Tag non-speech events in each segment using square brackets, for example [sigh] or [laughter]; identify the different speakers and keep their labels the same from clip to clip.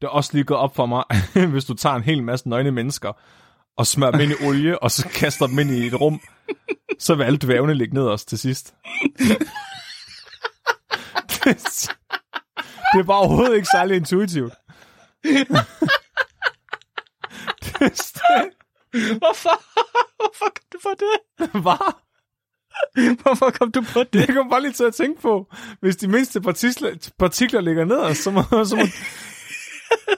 Speaker 1: det er også lige gået op for mig, [laughs] hvis du tager en hel masse nøgne mennesker, og smører dem ind i olie, og så kaster dem ind i et rum, så vil alle dvævne ligge ned os til sidst. [laughs] det, det er bare overhovedet ikke særlig intuitivt. [laughs] det,
Speaker 2: Hvorfor? Hvorfor kom du på det?
Speaker 1: Hvad?
Speaker 2: Hvorfor kom du på det?
Speaker 1: Det kom bare lige til at tænke på. Hvis de mindste partikler, partikler ligger ned, så, må, så, må,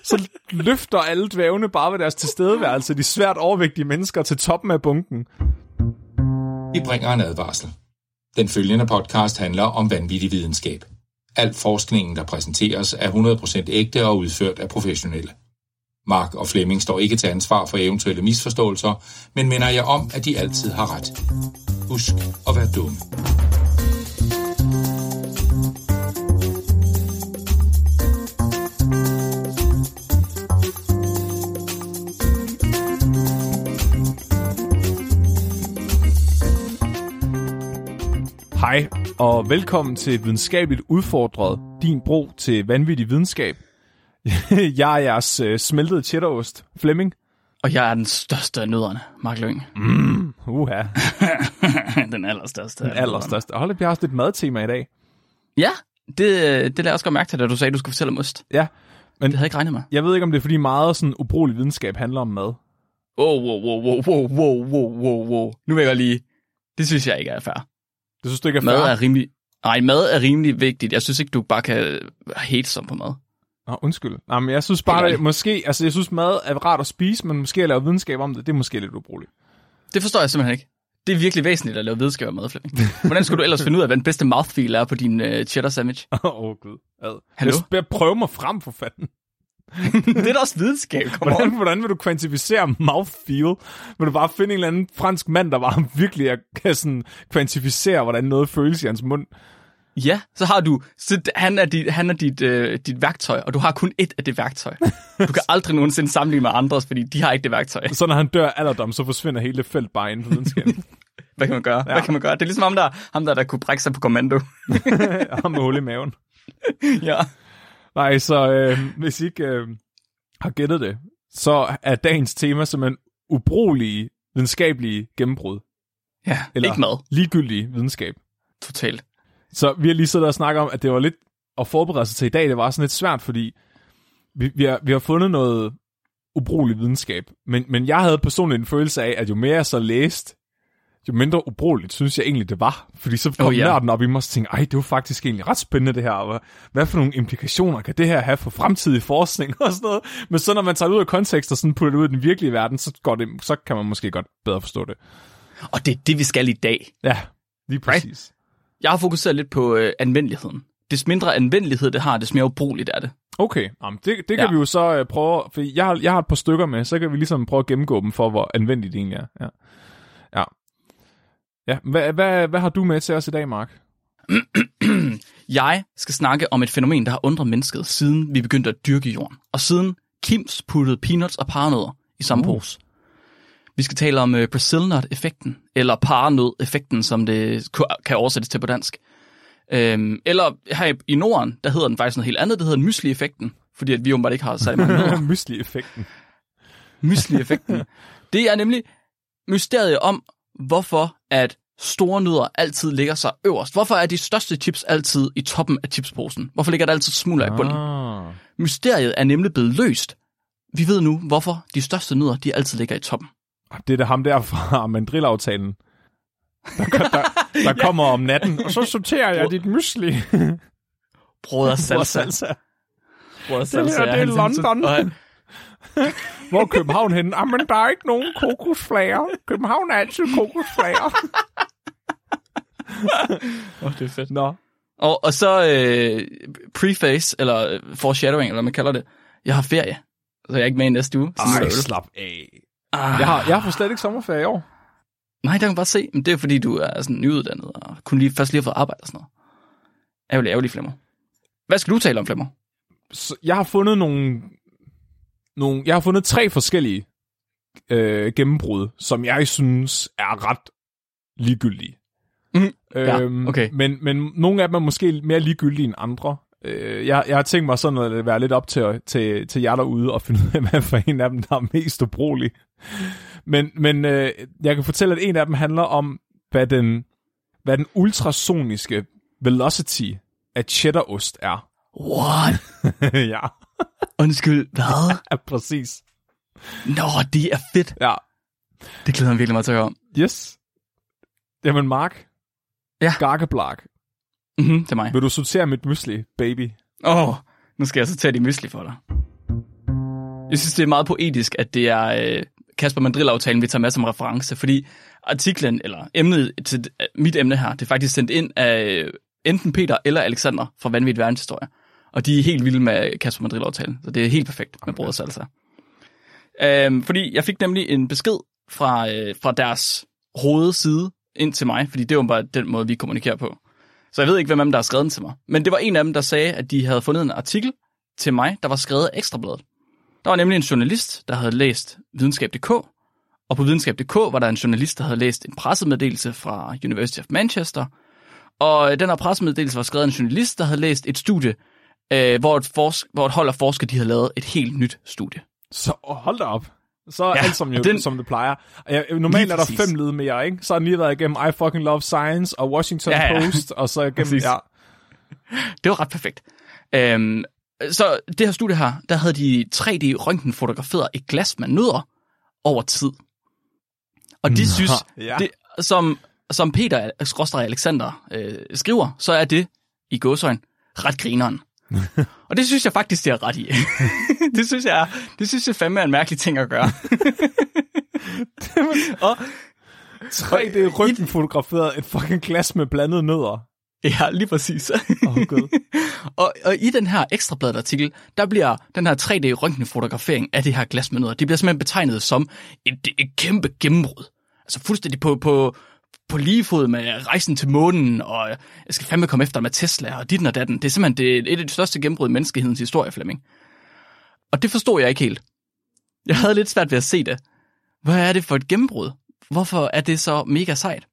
Speaker 1: så løfter alle dvævne bare ved deres tilstedeværelse de svært overvægtige mennesker til toppen af bunken.
Speaker 3: Vi bringer en advarsel. Den følgende podcast handler om vanvittig videnskab. Al forskningen, der præsenteres, er 100% ægte og udført af professionelle. Mark og Flemming står ikke til ansvar for eventuelle misforståelser, men minder jeg om, at de altid har ret. Husk at være dumme.
Speaker 1: Hej, og velkommen til Videnskabeligt Udfordret, din bro til vanvittig videnskab. [laughs] Jeg er jeres øh, smeltede cheddarost, Flemming.
Speaker 2: Og jeg er den største af nødderne, Mark Lyng.
Speaker 1: Mm, uha, [laughs]
Speaker 2: den allerstørste.
Speaker 1: den allerstørste. Hold da, vi har også lidt madtema i dag.
Speaker 2: Ja, det, det lader jeg også godt mærke til, da du sagde, at du skulle fortælle om ost.
Speaker 1: Ja, men
Speaker 2: Det havde jeg ikke regnet med.
Speaker 1: jeg ved ikke, om det er, fordi meget sådan ubrugelig videnskab handler om mad.
Speaker 2: Wow, wow, wow, wow, wow, wow, wow, wow, wow. Nu vil jeg lige... Det synes jeg ikke er fair.
Speaker 1: Det synes du ikke er
Speaker 2: Mad
Speaker 1: fair?
Speaker 2: er rimelig... Nej, mad er rimelig vigtigt. Jeg synes ikke, du bare kan hate som på mad.
Speaker 1: Nå, undskyld. Nej, men jeg synes bare,
Speaker 2: ærligt.
Speaker 1: måske, altså jeg synes mad er rart at spise, men måske at lave videnskab om det, det er måske lidt ubrugeligt.
Speaker 2: Det forstår jeg simpelthen ikke. Det er virkelig væsentligt at lave videnskab af mad, Flemming. Hvordan skulle du ellers finde ud af, hvad den bedste mouthfeel er på din uh, cheddar sandwich?
Speaker 1: Åh, oh, gud.
Speaker 2: Hallo?
Speaker 1: Jeg, jeg prøver mig frem for fanden. [laughs]
Speaker 2: det er da også videnskab, kom
Speaker 1: Hvordan,
Speaker 2: on.
Speaker 1: hvordan vil du kvantificere mouthfeel? Vil du bare finde en eller anden fransk mand, der bare [laughs] virkelig er- kan sådan kvantificere, hvordan noget føles i hans mund?
Speaker 2: Ja, så har du... Så han er, dit, han er dit, øh, dit værktøj, og du har kun ét af det værktøj. Du kan [laughs] aldrig nogensinde sammenligne med andres, fordi de har ikke det værktøj.
Speaker 1: Så når han dør alderdom, så forsvinder hele felt bare inden for videnskaben.
Speaker 2: Hvad kan man gøre? Ja. Hvad kan man gøre? Det er ligesom ham der, ham der, der kunne brække sig på kommando.
Speaker 1: Ham med hul i maven.
Speaker 2: ja.
Speaker 1: Nej, så øh, hvis I ikke øh, har gættet det, så er dagens tema simpelthen ubrugelige videnskabelige gennembrud.
Speaker 2: Ja,
Speaker 1: Eller
Speaker 2: ikke mad.
Speaker 1: ligegyldig videnskab.
Speaker 2: Totalt.
Speaker 1: Så vi har lige siddet og snakket om, at det var lidt at forberede sig til i dag, det var sådan lidt svært, fordi vi, vi, har, vi har fundet noget ubrugelig videnskab. Men, men jeg havde personligt en følelse af, at jo mere jeg så læste, jo mindre ubrugeligt synes jeg egentlig, det var. Fordi så kom
Speaker 2: Oh,
Speaker 1: yeah. nørden op i mig og tænkte, ej, det var faktisk egentlig ret spændende det her. Hvad, for nogle implikationer kan det her have for fremtidig forskning [laughs] og sådan noget. Men så når man tager det ud af kontekst og sådan putter det ud i den virkelige verden, så, går det, så kan man måske godt bedre forstå det.
Speaker 2: Og det er det, vi skal i dag.
Speaker 1: Ja, lige præcis.
Speaker 2: Jeg har fokuseret lidt på øh, anvendeligheden. Des mindre anvendelighed det har, des mere ubrugeligt er det.
Speaker 1: Okay, Jamen, det, det kan
Speaker 2: Ja.
Speaker 1: vi jo så øh, prøve, for jeg har, jeg har et par stykker med, så kan vi ligesom prøve at gennemgå dem for, hvor anvendeligt det egentlig er. Ja. Ja. Hvad, hvad, hvad har du med til os i dag, Mark? [clears throat]
Speaker 2: Jeg skal snakke om et fænomen, der har undret mennesket, siden vi begyndte at dyrke jorden. Og siden Kims puttede peanuts og paranødder i samme
Speaker 1: Uh.
Speaker 2: pose. Vi skal tale om uh, Brazil Nut-effekten, eller paranød-effekten, som det kan oversættes til på dansk. Øhm, eller her i- i Norden, der hedder den faktisk noget helt andet, det hedder mysli-effekten, fordi at vi åbenbart ikke har særlig mange nødder. [laughs]
Speaker 1: Mysli-effekten.
Speaker 2: Mysli-effekten. Det er nemlig mysteriet om, hvorfor at store nødder altid ligger sig øverst. Hvorfor er de største chips altid i toppen af chipsposen? Hvorfor ligger der altid smuldrer i bunden?
Speaker 1: Ah.
Speaker 2: Mysteriet er nemlig blevet løst. Vi ved nu, hvorfor de største nødder, de altid ligger i toppen.
Speaker 1: Det er da ham der fra [laughs] mandrilaftalen. Der, der, [laughs] der kommer om natten, og så sorterer jeg dit mysli.
Speaker 2: Brødre [laughs] salsa.
Speaker 1: salsa.
Speaker 2: Brødre
Speaker 1: Det her, det er London.
Speaker 2: og han-
Speaker 1: Hvor er København henne? Ah, men der er ikke nogen kokosflager. København er altid kokosflager.
Speaker 2: Åh, det er fedt.
Speaker 1: Nå.
Speaker 2: Og, og så øh, preface, eller foreshadowing, eller hvad man kalder det. Jeg har ferie, så jeg er ikke med i næste uge. Er
Speaker 1: Ej,
Speaker 2: der
Speaker 1: slap af.
Speaker 2: Ah.
Speaker 1: Jeg har, jeg har slet ikke sommerferie i år.
Speaker 2: Nej, det kan man bare se. Men det er fordi, du er sådan nyuddannet, og kun lige, først lige har fået arbejde og sådan noget. Ærgerlig, ærgerlig, Flemmer. Hvad skal du tale om, Flemmer?
Speaker 1: Så jeg har fundet nogle, nogle jeg har fundet tre forskellige øh, gennembrud, som jeg synes er ret ligegyldige.
Speaker 2: Ja,
Speaker 1: Øhm,
Speaker 2: okay.
Speaker 1: men, men nogle af dem er måske mere ligegyldige end andre. Øh, jeg, jeg har tænkt mig sådan at være lidt op til, til, til jer derude og finde ud af, [laughs] hvad for en af dem, der er mest ubrugelig. Men, men øh, jeg kan fortælle, at en af dem handler om, hvad den, hvad den ultrasoniske velocity af cheddarost er.
Speaker 2: What? [laughs]
Speaker 1: ja,
Speaker 2: Undskyld, hvad? [laughs]
Speaker 1: ja, præcis.
Speaker 2: Nå, det er fedt.
Speaker 1: Ja,
Speaker 2: Det glæder mig virkelig meget til at høre om.
Speaker 1: yes. Jamen, Mark.
Speaker 2: Ja.
Speaker 1: Garkeblark.
Speaker 2: Mm-hmm, det er mig.
Speaker 1: Vil du sortere mit mysli, baby?
Speaker 2: Åh, oh, nu skal jeg så tage de mysli for dig. Jeg synes, det er meget poetisk, at det er øh, Kasper Mandrill-aftalen, vi tager med som reference, fordi artiklen, eller emnet til øh, mit emne her, det er faktisk sendt ind af øh, enten Peter eller Alexander fra Vanvittig Verdenshistorie. Og de er helt vilde med Kasper Mandrill-aftalen, så det er helt perfekt med Broder Salsa. Øhm, fordi jeg fik nemlig en besked fra, øh, fra deres hovedside ind til mig, fordi det var bare den måde, vi kommunikerer på. Så jeg ved ikke, hvem af dem, der har skrevet den til mig. Men det var en af dem, der sagde, at de havde fundet en artikel til mig, der var skrevet af Ekstrabladet. Der var nemlig en journalist, der havde læst videnskab.dk, og på videnskab.dk var der en journalist, der havde læst en pressemeddelelse fra University of Manchester, og den her pressemeddelelse var skrevet af en journalist, der havde læst et studie, øh, hvor, et forsk- hvor et hold af forskere de havde lavet et helt nyt studie.
Speaker 1: Så hold da op. Så er
Speaker 2: Ja,
Speaker 1: alt som, jo,
Speaker 2: den-
Speaker 1: som det plejer. Normalt er der
Speaker 2: præcis.
Speaker 1: fem led mere, ikke? Så har den lige været igennem I Fucking Love Science og Washington
Speaker 2: Ja, ja.
Speaker 1: Post, og så igennem...
Speaker 2: Præcis.
Speaker 1: Ja,
Speaker 2: Det var ret perfekt. Øhm, så det her studie her, der havde de 3D-røntgen fotograferet et glas med nødder over tid. Og de synes,
Speaker 1: ja.
Speaker 2: det, som, som Peter skråstreg Alexander øh, skriver, så er det i gåsøjne ret grineren. [laughs] og det synes jeg faktisk, det er ret i. [laughs] det synes jeg, det synes jeg fandme er en mærkelig ting at gøre. [laughs] og
Speaker 1: 3D ryggen fotograferet et fucking glas med blandede nødder.
Speaker 2: Ja, lige præcis.
Speaker 1: Åh, Gud.
Speaker 2: og, og i den her ekstrabladet artikel, der bliver den her 3D-røntgenfotografering af det her glas med nødder, det bliver simpelthen betegnet som et, et kæmpe gennembrud. Altså fuldstændig på, på, på lige fod med rejsen til månen, og jeg skal fandme komme efter med Tesla, og dit og datten. Det er simpelthen det, et af de største gennembrud i menneskehedens historie, Flemming. Og det forstod jeg ikke helt. Jeg havde lidt svært ved at se det. Hvad er det for et gennembrud? Hvorfor er det så mega sejt?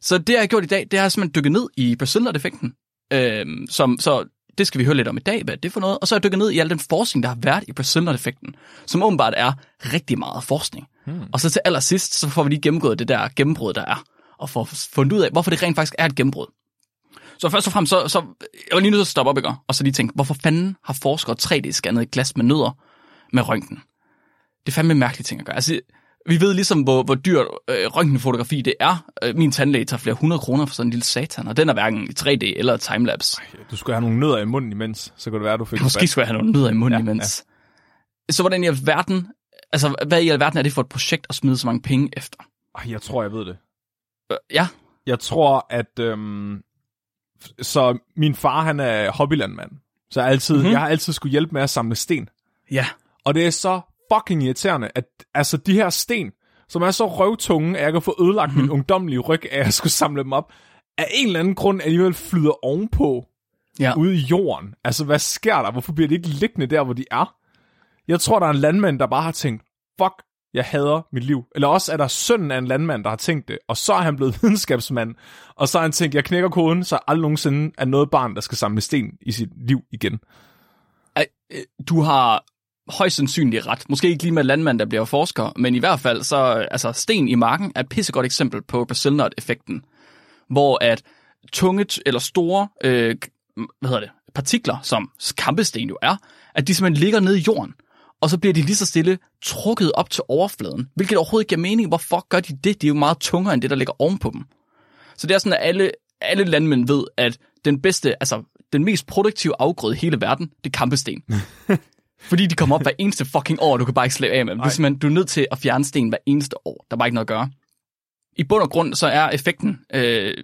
Speaker 2: Så det, jeg har gjort i dag, det er simpelthen dykket ned i Brazilian-effekten. Øhm, som, så det skal vi høre lidt om i dag, hvad er det for noget. Og så har jeg dykket ned i al den forskning, der har været i Brazilian-effekten, som åbenbart er rigtig meget forskning. Hmm. Og så til allersidst, så får vi lige gennemgået det der gennembrud, der er, og får fundet ud af, hvorfor det rent faktisk er et gennembrud. Så først og fremmest, så, så jeg var lige nødt til at stoppe op, ikke? og så lige tænke, hvorfor fanden har forskere 3D-scannet et glas med nødder med røntgen? Det er fandme en mærkelig ting at gøre. Altså, vi ved ligesom, hvor, hvor dyrt øh, røntgenfotografi det er. Øh, min tandlæge tager flere hundrede kroner for sådan en lille satan, og den er hverken i 3D eller timelapse.
Speaker 1: Du skulle have nogle nødder i munden imens, så kunne det være, du fik [laughs]
Speaker 2: Måske
Speaker 1: rabat.
Speaker 2: skulle jeg have nogle nødder i munden
Speaker 1: Ja,
Speaker 2: imens. Ja. Så hvordan i alverden, altså hvad i alverden er det for et projekt at smide så mange penge efter?
Speaker 1: Jeg tror, jeg ved det.
Speaker 2: Øh, ja,
Speaker 1: Jeg tror, at... Øhm, så min far, han er hobbylandmand. Så jeg, altid,
Speaker 2: Mhm.
Speaker 1: mm-hmm. jeg har altid skulle hjælpe med at samle sten.
Speaker 2: ja,
Speaker 1: Og det er så fucking irriterende, at altså de her sten, som er så røvtunge, at jeg kan få ødelagt mm-hmm. min ungdomlige ryg, at skulle samle dem op, af en eller anden grund alligevel flyder ovenpå
Speaker 2: ja.
Speaker 1: ude i jorden. Altså, hvad sker der? Hvorfor bliver de ikke liggende der, hvor de er? Jeg tror, der er en landmand, der bare har tænkt, fuck, jeg hader mit liv. Eller også er der sønnen af en landmand, der har tænkt det, og så er han blevet [laughs] videnskabsmand, og så har han tænkt, jeg knækker koden, så aldrig nogensinde er noget barn, der skal samle sten i sit liv igen.
Speaker 2: Ej, øh, Du har højst sandsynligt ret. Måske ikke lige med landmand, der bliver forsker, men i hvert fald så, altså sten i marken er et pissegodt eksempel på Brazilian-effekten, hvor at tunge eller store øh, hvad hedder det, partikler, som kampesten jo er, at de simpelthen ligger nede i jorden, og så bliver de lige så stille trukket op til overfladen, hvilket overhovedet ikke giver mening. Hvorfor gør de det? De er jo meget tungere end det, der ligger ovenpå dem. Så det er sådan, at alle, alle landmænd ved, at den bedste, altså den mest produktive afgrøde i hele verden, det er kampesten. [laughs] Fordi de kommer op hver eneste fucking år, og du kan bare ikke slippe af med dem. Det er du er nødt til at fjerne sten hver eneste år. Der er bare ikke noget at gøre. I bund og grund, så er effekten, øh,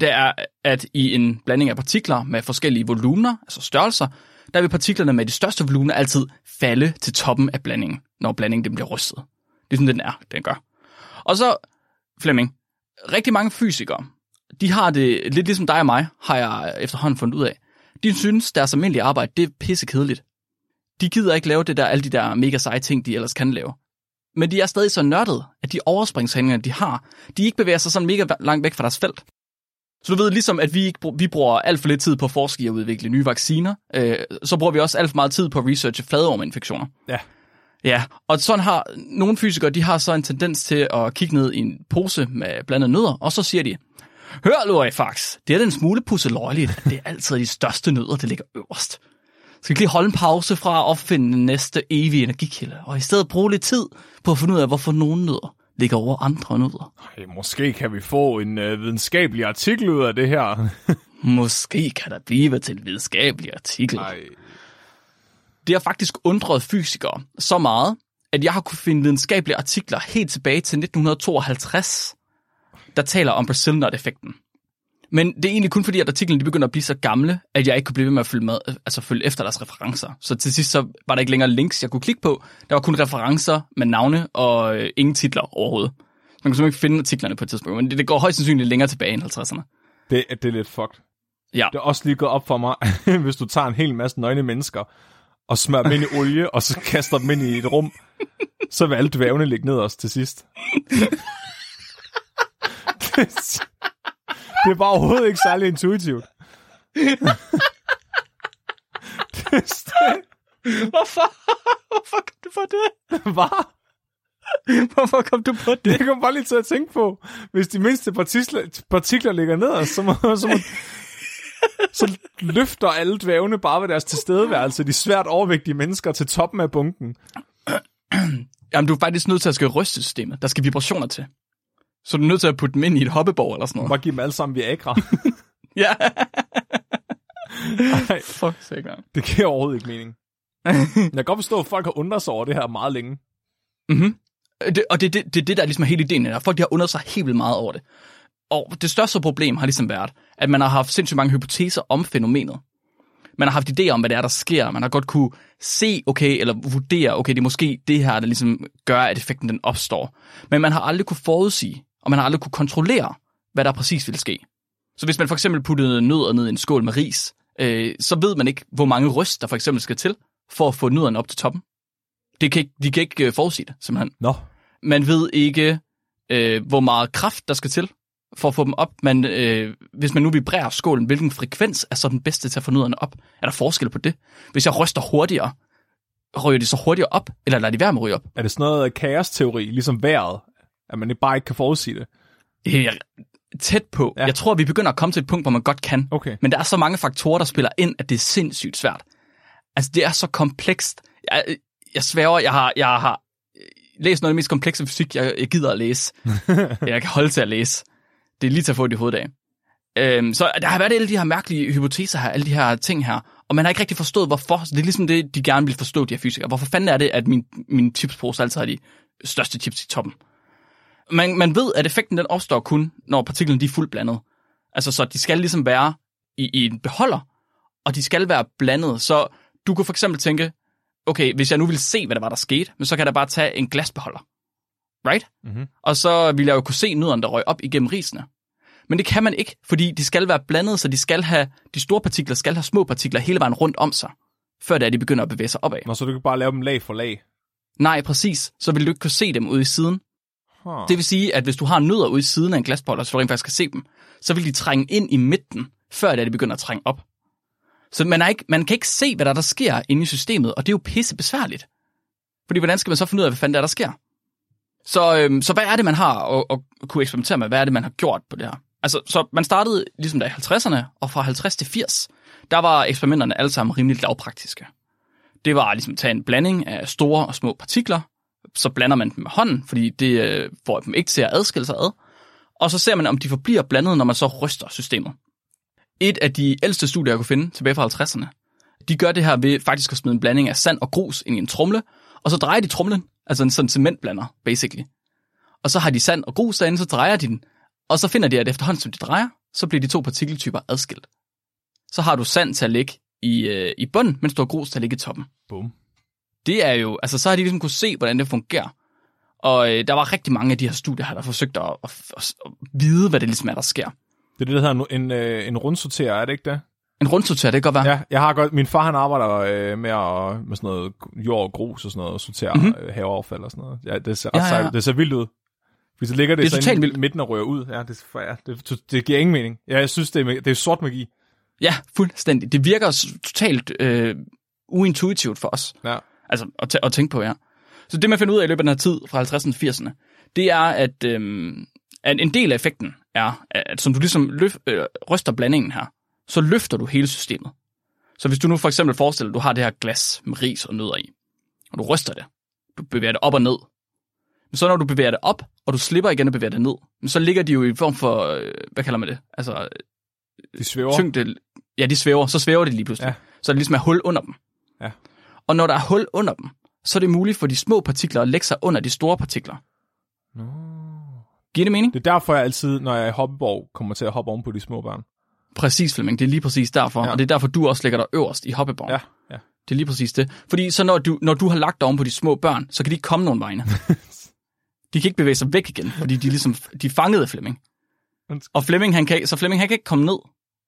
Speaker 2: det er, at i en blanding af partikler med forskellige volumener, altså størrelser, der vil partiklerne med de største volumener altid falde til toppen af blandingen, når blandingen bliver rystet. Det er sådan, den er, den gør. Og så, Flemming, rigtig mange fysikere, de har det lidt ligesom dig og mig, har jeg efterhånden fundet ud af. De synes, deres almindelige arbejde, det er pissekedeligt. De gider ikke lave det der, alle de der mega seje ting, de ellers kan lave. Men de er stadig så nørdede, at de overspringshandlinger, de har, de ikke bevæger sig sådan mega langt væk fra deres felt. Så du ved, ligesom at vi, ikke, vi bruger alt for lidt tid på at forske i at udvikle nye vacciner, øh, så bruger vi også alt for meget tid på at researche fladorminfektioner.
Speaker 1: Ja.
Speaker 2: Ja, og sådan har nogle fysikere, de har så en tendens til at kigge ned i en pose med blandede nødder, og så siger de, Hør, Lorifax, det er den smule pusseløjeligt, at det er altid de største nødder, der ligger øverst. Skal vi lige holde en pause fra at opfinde den næste evige energikilde, og i stedet bruge lidt tid på at finde ud af, hvorfor nogle nødder ligger over andre nødder.
Speaker 1: Ej, måske kan vi få en øh, videnskabelig artikel ud af det her. [laughs]
Speaker 2: Måske kan der blive til en videnskabelig artikel.
Speaker 1: Nej.
Speaker 2: Det har faktisk undret fysikere så meget, at jeg har kunne finde videnskabelige artikler helt tilbage til 1952, der taler om Brazil Nut-effekten. Men det er egentlig kun fordi, at artiklerne de begynder at blive så gamle, at jeg ikke kunne blive ved med at følge, med, altså følge efter deres referencer. Så til sidst så var der ikke længere links, jeg kunne klikke på. Der var kun referencer med navne og øh, ingen titler overhovedet. Man kunne simpelthen ikke finde artiklerne på et tidspunkt. Men det, det går højst sandsynligt længere tilbage end 50'erne.
Speaker 1: Det, det er lidt fucked.
Speaker 2: Ja.
Speaker 1: Det er også lige gået op for mig, [laughs] hvis du tager en hel masse nøgne mennesker, og smører dem ind i olie, og så kaster dem ind i et rum, så vil alle dvævne ligge ned også til sidst. [laughs] [laughs] det, er bare overhovedet ikke særlig intuitivt.
Speaker 2: Hvorfor? Hvorfor kom du på det?
Speaker 1: Hvad?
Speaker 2: Hvorfor kom du på det?
Speaker 1: Det kom bare lige til at tænke på. Hvis de mindste partikler, partikler ligger ned, så, må, så, må, så løfter alle dvævne bare ved deres tilstedeværelse de svært overvægtige mennesker til toppen af bunken.
Speaker 2: Jamen, du er faktisk nødt til at skal ryste systemet. Der skal vibrationer til. Så du er nødt til at putte dem ind i et hoppeborg eller sådan noget.
Speaker 1: Bare give dem alle sammen Viagra. [laughs]
Speaker 2: Ja.
Speaker 1: Nej,
Speaker 2: Fuck, sikkert.
Speaker 1: det giver overhovedet ikke mening. [laughs] Jeg kan godt forstå, at folk har undret sig over det her meget længe.
Speaker 2: Mm-hmm. Det, og det er det, det, det, der er ligesom hele ideen. Der. Folk de har undret sig helt vildt meget over det. Og det største problem har ligesom været, at man har haft sindssygt mange hypoteser om fænomenet. Man har haft idéer om, hvad det er, der sker. Man har godt kunne se, okay, eller vurdere, okay, det er måske det her, der ligesom gør, at effekten den opstår. Men man har aldrig kunne forudsige, og man har aldrig kunne kontrollere, hvad der præcis vil ske. Så hvis man for eksempel puttede nødder ned i en skål med ris, øh, så ved man ikke, hvor mange ryst, der for eksempel skal til, for at få nødderne op til toppen. Det kan ikke, de kan ikke øh, forudsige det, simpelthen.
Speaker 1: Nå,
Speaker 2: Man ved ikke, øh, hvor meget kraft, der skal til for at få dem op. Man, øh, hvis man nu vibrerer skålen, hvilken frekvens er så den bedste til at få nødderne op? Er der forskel på det? Hvis jeg ryster hurtigere, ryger de så hurtigere op, eller lader de være med at ryge op?
Speaker 1: er det sådan noget kaosteori, ligesom vejret? At man bare ikke kan forudsige det?
Speaker 2: Det er tæt på.
Speaker 1: Ja.
Speaker 2: Ja. Jeg tror, vi begynder at komme til et punkt, hvor man godt kan.
Speaker 1: Okay.
Speaker 2: Men der er så mange faktorer, der spiller ind, at det er sindssygt svært. Altså, det er så komplekst. Jeg, jeg sværger, jeg har, jeg har læst noget af det mest komplekse fysik, jeg, jeg gider at læse. [laughs] jeg kan holde til at læse. Det er lige til at få det i hovedet af. Øhm, så der har været alle de her mærkelige hypoteser her, alle de her ting her, og man har ikke rigtig forstået, hvorfor. Så det er ligesom det, de gerne vil forstå, de her fysikere. Hvorfor fanden er det, at min, min chipspose altid har de største chips i toppen? Man, man ved, at effekten den opstår kun, når partiklerne de er fuldt blandet. Altså, så de skal ligesom være i, i en beholder, og de skal være blandet. Så du kunne for eksempel tænke, okay, hvis jeg nu vil se, hvad der var, der skete, men så kan jeg da bare tage en glasbeholder. Right?
Speaker 1: Mhm.
Speaker 2: Og så vil jeg jo kunne se nødderne, der røg op igennem risene. Men det kan man ikke, fordi de skal være blandet, så de skal have, de store partikler skal have små partikler hele vejen rundt om sig, før det er, de begynder at bevæge sig opad.
Speaker 1: Nå, så du kan bare lave dem lag for lag.
Speaker 2: Nej, præcis. Så vil du ikke kunne se dem ude i siden.
Speaker 1: Huh.
Speaker 2: Det vil sige, at hvis du har nødder ude i siden af en glasbold, så du rent faktisk kan se dem, så vil de trænge ind i midten, før det de begynder at trænge op. Så man, er ikke, man kan ikke se, hvad der, der sker inde i systemet, og det er jo pisse besværligt. Fordi hvordan skal man så finde ud af, hvad fanden der, er, der sker? Så, øhm, så hvad er det, man har at, at kunne eksperimentere med? Hvad er det, man har gjort på det her? Altså, så man startede ligesom der i 50'erne, og fra 50 til 80, der var eksperimenterne alle sammen rimelig lavpraktiske. Det var ligesom at tage en blanding af store og små partikler, så blander man dem med hånden, fordi det øh, får dem ikke til at adskille sig ad. Og så ser man, om de forbliver blandet, når man så ryster systemet. Et af de ældste studier, jeg kunne finde tilbage fra 50'erne, de gør det her ved faktisk at smide en blanding af sand og grus ind i en tromle, og så drejer de tromlen, altså en sådan cementblander, basically. Og så har de sand og grus derinde, så drejer de den, og så finder de, at efterhånden som de drejer, så bliver de to partikeltyper adskilt. Så har du sand til at ligge i, øh, i bunden, mens du har grus til at ligge i toppen.
Speaker 1: Bum.
Speaker 2: Det er jo, altså så har de ligesom kunne se, hvordan det fungerer. Og øh, der var rigtig mange af de her studier der forsøgte at, at, at, at vide, hvad det ligesom er, der sker.
Speaker 1: Det er det, der hedder en, en, øh, en rundsorterer, er det ikke det?
Speaker 2: En rundsorter, det kan godt være.
Speaker 1: Ja, jeg har godt, min far han arbejder øh, med, at, med sådan noget jord og grus og sådan noget, og sortere
Speaker 2: Mhm.
Speaker 1: mm-hmm. haveaffald og sådan noget. Ja, det ser
Speaker 2: Ja,
Speaker 1: ja, det ser vildt ud. Fordi så ligger det,
Speaker 2: Det er
Speaker 1: så
Speaker 2: totalt
Speaker 1: i
Speaker 2: vildt.
Speaker 1: midten og rører ud. Ja, det, ja, det, det giver ingen mening. Ja, jeg synes, det er, det er sort magi.
Speaker 2: Ja, fuldstændig. Det virker totalt øh, uintuitivt for os.
Speaker 1: Ja.
Speaker 2: Altså, at, tæ- at tænke på, ja. Så det, man finder ud af i løbet af den her tid, fra 50'erne og 80'erne, det er, at, øhm, at en del af effekten er, at som du ligesom løf, øh, ryster blandingen her, så løfter du hele systemet. Så hvis du nu for eksempel forestiller, at du har det her glas med ris og nødder i, og du ryster det, du bevæger det op og ned, men så når du bevæger det op, og du slipper igen at bevæge det ned, men så ligger de jo i form for, øh, hvad kalder man det? Altså
Speaker 1: De svæver.
Speaker 2: tyngde, ja, de svæver, så svæver det lige pludselig.
Speaker 1: Ja.
Speaker 2: Så er det ligesom er hul under dem.
Speaker 1: Ja.
Speaker 2: Og når der er hul under dem, så er det muligt for de små partikler at lægge sig under de store partikler.
Speaker 1: Nå.
Speaker 2: Giver det mening?
Speaker 1: Det er derfor, jeg altid, når jeg er i hoppeborg, kommer til at hoppe oven på de små børn.
Speaker 2: Præcis, Flemming. Det er lige præcis derfor.
Speaker 1: Ja.
Speaker 2: Og det er derfor, du også lægger dig øverst i hoppeborgen.
Speaker 1: Ja, ja.
Speaker 2: Det er lige præcis det. Fordi så når du, når du har lagt dig oven på de små børn, så kan de ikke komme nogen vegne. [laughs] de kan ikke bevæge sig væk igen, fordi de ligesom, de fanget af Flemming. Og Flemming, han kan, så Flemming, han kan ikke komme ned.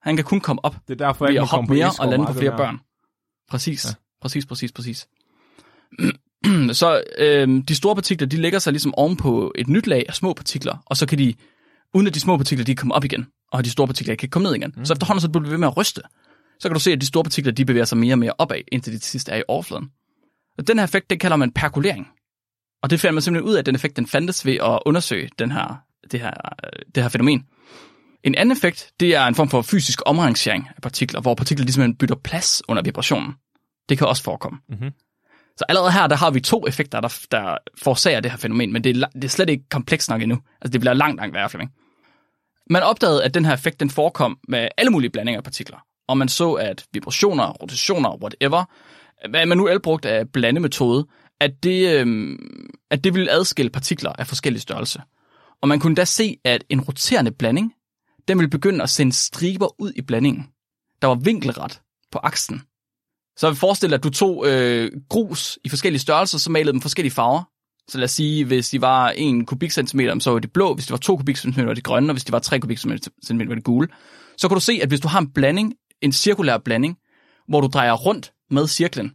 Speaker 2: Han kan kun komme op.
Speaker 1: Det er derfor, jeg ikke komme på
Speaker 2: mere og lande på flere
Speaker 1: her.
Speaker 2: børn. Præcis,
Speaker 1: Ja.
Speaker 2: Præcis, præcis, præcis. [clears throat] så øh, de store partikler, de lægger sig ligesom oven på et nyt lag af små partikler, og så kan de, uden at de små partikler, de kan komme op igen, og de store partikler ikke kan komme ned igen. Mm. Så efterhånden, så bliver du ved med at ryste. Så kan du se, at de store partikler, de bevæger sig mere og mere opad, indtil de til sidst er i overfladen. Og den her effekt, det kalder man perkulering. Og det finder man simpelthen ud af, at den effekt, den fandtes ved at undersøge den her, det, her, det her fænomen. En anden effekt, det er en form for fysisk omrangering af partikler, hvor partikler ligesom bytter plads under vibrationen. Det kan også forekomme.
Speaker 1: Mhm.
Speaker 2: Så allerede her, der har vi to effekter, der, der forårsager det her fænomen, men det er, det er slet ikke komplekst nok endnu. Altså, det bliver langt, langt værre, Flemming. Man opdagede, at den her effekt, den forekom med alle mulige blandinger af partikler. Og man så, at vibrationer, rotationer, whatever, hvad man nu el brugte af blandemetode, at det, øhm, at det ville adskille partikler af forskellige størrelse. Og man kunne da se, at en roterende blanding, den ville begynde at sende striber ud i blandingen, der var vinkelret på aksen. Så forestil dig, at du tog øh, grus i forskellige størrelser, så malede dem forskellige farver. Så lad os sige, hvis de var 1 kubikcentimeter, så var det blå, hvis det var 2 kubikcentimeter, var det grønne, og hvis det var 3 kubikcentimeter, var det gule. Så kan du se, at hvis du har en blanding, en cirkulær blanding, hvor du drejer rundt med cirklen,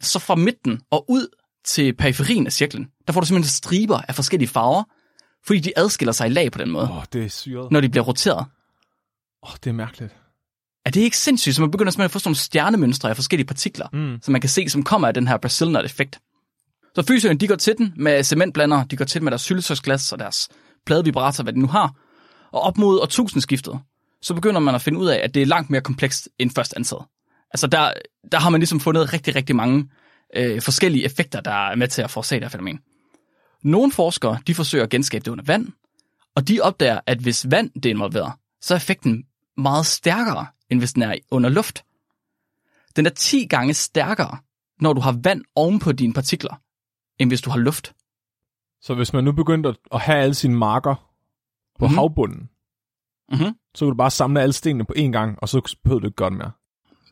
Speaker 2: så fra midten og ud til periferien af cirklen, der får du simpelthen striber af forskellige farver, fordi de adskiller sig i lag på den måde,
Speaker 1: Åh, oh, det er syret.
Speaker 2: når de bliver roteret.
Speaker 1: Åh, oh, det er mærkeligt.
Speaker 2: Er det ikke sindssygt? Så man begynder simpelthen at få sådan nogle stjernemønstre af forskellige partikler,
Speaker 1: Mm.
Speaker 2: som man kan se, som kommer af den her Brazil effekt. Så fysikerne, de går til den med cementblandere, de går til den med deres syltetøjsglas og deres pladevibrator, hvad de nu har. Og op mod årtusindskiftet, så begynder man at finde ud af, at det er langt mere komplekst end først antaget. Altså der, der har man ligesom fundet rigtig, rigtig mange øh, forskellige effekter, der er med til at forårsage det her fænomen. Nogle forskere, de forsøger at genskabe det under vand, og de opdager, at hvis vand det er involveret, så er effekten meget stærkere, end hvis den er under luft. Den er 10 gange stærkere, når du har vand oven på dine partikler, end hvis du har luft.
Speaker 1: Så hvis man nu begyndte at- have alle sine marker på
Speaker 2: Mhm.
Speaker 1: mm. havbunden,
Speaker 2: Mm-hmm.
Speaker 1: så kan du bare samle alle stenene på én gang, og så behøver du ikke gøre det mere.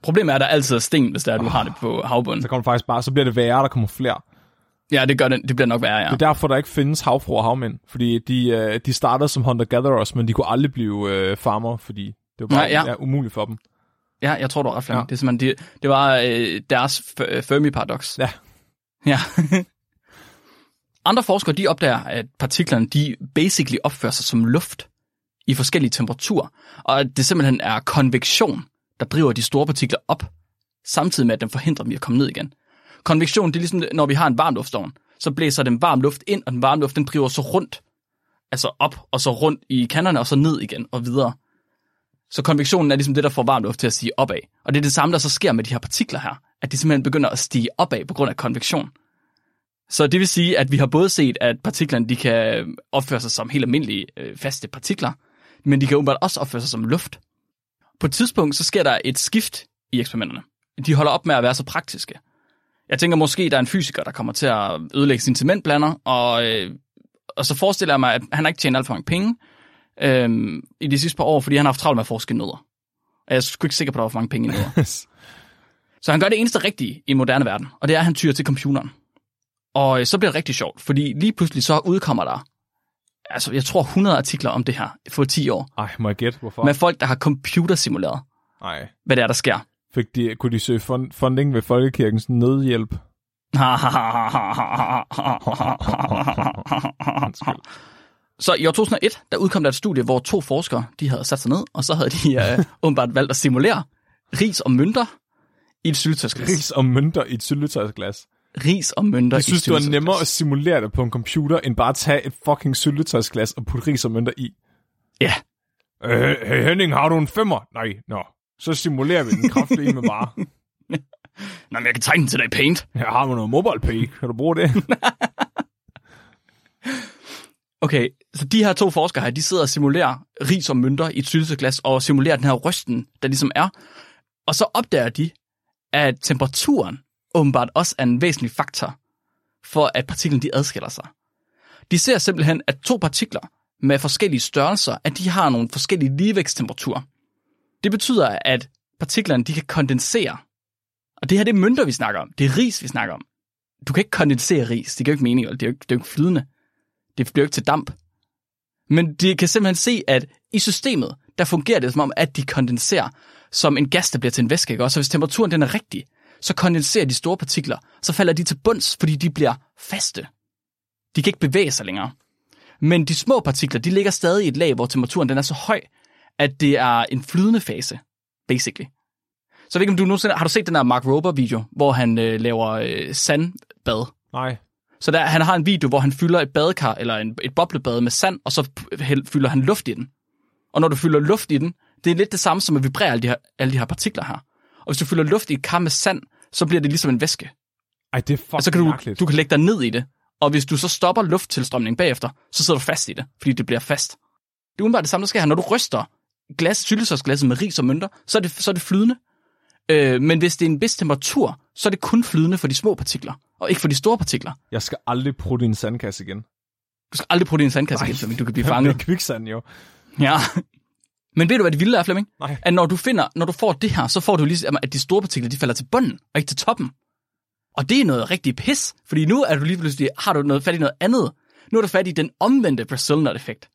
Speaker 2: Problemet er, at der altid er sten, hvis det er, du har det på havbunden.
Speaker 1: Så kommer du faktisk bare, så bliver det værre, der kommer flere.
Speaker 2: Ja, det, gør det, det bliver nok værre, ja.
Speaker 1: Det er derfor, der ikke findes havfruer og havmænd. Fordi de, øh, de startede som hunter-gatherers, men de kunne aldrig blive øh, farmer, fordi det var bare
Speaker 2: Nej, ja.
Speaker 1: ja, umuligt for dem.
Speaker 2: Ja, jeg tror, du har ret, Flemming.
Speaker 1: Ja.
Speaker 2: Det, er simpelthen, det, det var øh, deres f- Fermi-paradox.
Speaker 1: Ja. [laughs]
Speaker 2: Ja. Andre forskere, de opdager, at partiklerne, de basically opfører sig som luft i forskellige temperaturer, og at det simpelthen er konvektion, der driver de store partikler op, samtidig med, at den forhindrer dem i at komme ned igen. Konvektion, det er ligesom, når vi har en varmluftsovn, så blæser den varm luft ind, og den varme luft, den driver så rundt, altså op, og så rundt i kanterne, og så ned igen, og videre. Så konvektionen er ligesom det, der får varm luft til at stige opad. Og det er det samme, der så sker med de her partikler her, at de simpelthen begynder at stige opad på grund af konvektion. Så det vil sige, at vi har både set, at partiklerne de kan opføre sig som helt almindelige øh, faste partikler, men de kan åbenbart også opføre sig som luft. På et tidspunkt, så sker der et skift i eksperimenterne. De holder op med at være så praktiske. Jeg tænker måske, der er en fysiker, der kommer til at ødelægge sin cementblander, og, øh, og så forestiller jeg mig, at han har ikke tjent alt for mange penge øh, i de sidste par år, fordi han har haft travlt med at forske nødder. Og jeg er sgu ikke sikker på, at der var for mange penge i nødder. [laughs] Så han gør det eneste rigtige i en moderne verden, og det er, at han tyrer til computeren. Og øh, så bliver det rigtig sjovt, fordi lige pludselig så udkommer der, altså jeg tror 100 artikler om det her for 10 år,
Speaker 1: Ej, må jeg gætte, hvorfor?
Speaker 2: med folk, der har computersimuleret,
Speaker 1: Nej.
Speaker 2: hvad det er, der sker.
Speaker 1: Fik de, kunne de søge fund, funding ved Folkekirkens nødhjælp? [laughs]
Speaker 2: Så i år 2001, der udkom der et studie, hvor to forskere, de havde sat sig ned, og så havde de uh, [laughs] åbenbart valgt at simulere ris og mønter i et syltetøjsglas.
Speaker 1: Ris og mønter i et syltetøjsglas.
Speaker 2: Ris og mønter
Speaker 1: Jeg synes, det
Speaker 2: et
Speaker 1: var nemmere at simulere det på en computer, end bare at tage et fucking syltetøjsglas og putte ris og mønter i.
Speaker 2: Ja,
Speaker 1: Øh, hey Henning, har du en femmer? Nej, nå. Så simulerer vi den kraftige med bare. [laughs]
Speaker 2: Nå, men jeg kan tegne den til dig i Paint.
Speaker 1: Her har vi noget mobile pay. Kan du bruge det? [laughs]
Speaker 2: Okay, så de her to forskere her, de sidder og simulerer ris og mønter i et sylteglas og simulerer den her rysten, der ligesom er. Og så opdager de, at temperaturen åbenbart også er en væsentlig faktor for, at partiklerne de adskiller sig. De ser simpelthen, at to partikler med forskellige størrelser, at de har nogle forskellige ligevægtstemperaturer. Det betyder, at partiklerne de kan kondensere. Og det her det er mønter, vi snakker om. Det er ris, vi snakker om. Du kan ikke kondensere ris. Det giver jo ikke mening. Det er jo ikke, det er jo ikke flydende. Det bliver jo ikke til damp. Men de kan simpelthen se, at i systemet, der fungerer det som om, at de kondenserer som en gas, der bliver til en væske. Ikke? Og så hvis temperaturen den er rigtig, så kondenserer de store partikler. Så falder de til bunds, fordi de bliver faste. De kan ikke bevæge sig længere. Men de små partikler, de ligger stadig i et lag, hvor temperaturen den er så høj, at det er en flydende fase, basically. Så jeg ved ikke, om du nogensinde, har du set den der Mark Rober-video, hvor han øh, laver øh, sandbad?
Speaker 1: Nej.
Speaker 2: Så der, han har en video, hvor han fylder et badekar, eller en, et boblebad med sand, og så fylder han luft i den. Og når du fylder luft i den, det er lidt det samme som at vibrere alle de her, alle de her partikler her. Og hvis du fylder luft i et kar med sand, så bliver det ligesom en væske.
Speaker 1: Ej, det er fucking
Speaker 2: Og så kan du,
Speaker 1: mærkeligt.
Speaker 2: du kan lægge dig ned i det. Og hvis du så stopper lufttilstrømningen bagefter, så sidder du fast i det, fordi det bliver fast. Det er udenbart det samme, der sker her. Når du ryster glas, syltetøjsglasset med ris og mønter, så er det, så er det flydende. Øh, men hvis det er en vis temperatur, så er det kun flydende for de små partikler, og ikke for de store partikler.
Speaker 1: Jeg skal aldrig i en sandkasse igen.
Speaker 2: Du skal aldrig i en sandkasse
Speaker 1: Nej.
Speaker 2: igen, Flemming. Du kan [laughs] blive
Speaker 1: Det er
Speaker 2: fanget.
Speaker 1: kviksand jo.
Speaker 2: Ja. Men ved du, hvad det vilde er, Flemming?
Speaker 1: Nej.
Speaker 2: At når du, finder, når du får det her, så får du lige, at de store partikler, de falder til bunden, og ikke til toppen. Og det er noget rigtig pis, fordi nu er du lige pludselig, har du noget fat i noget andet. Nu er du fat i den omvendte Brazil Nut effekt.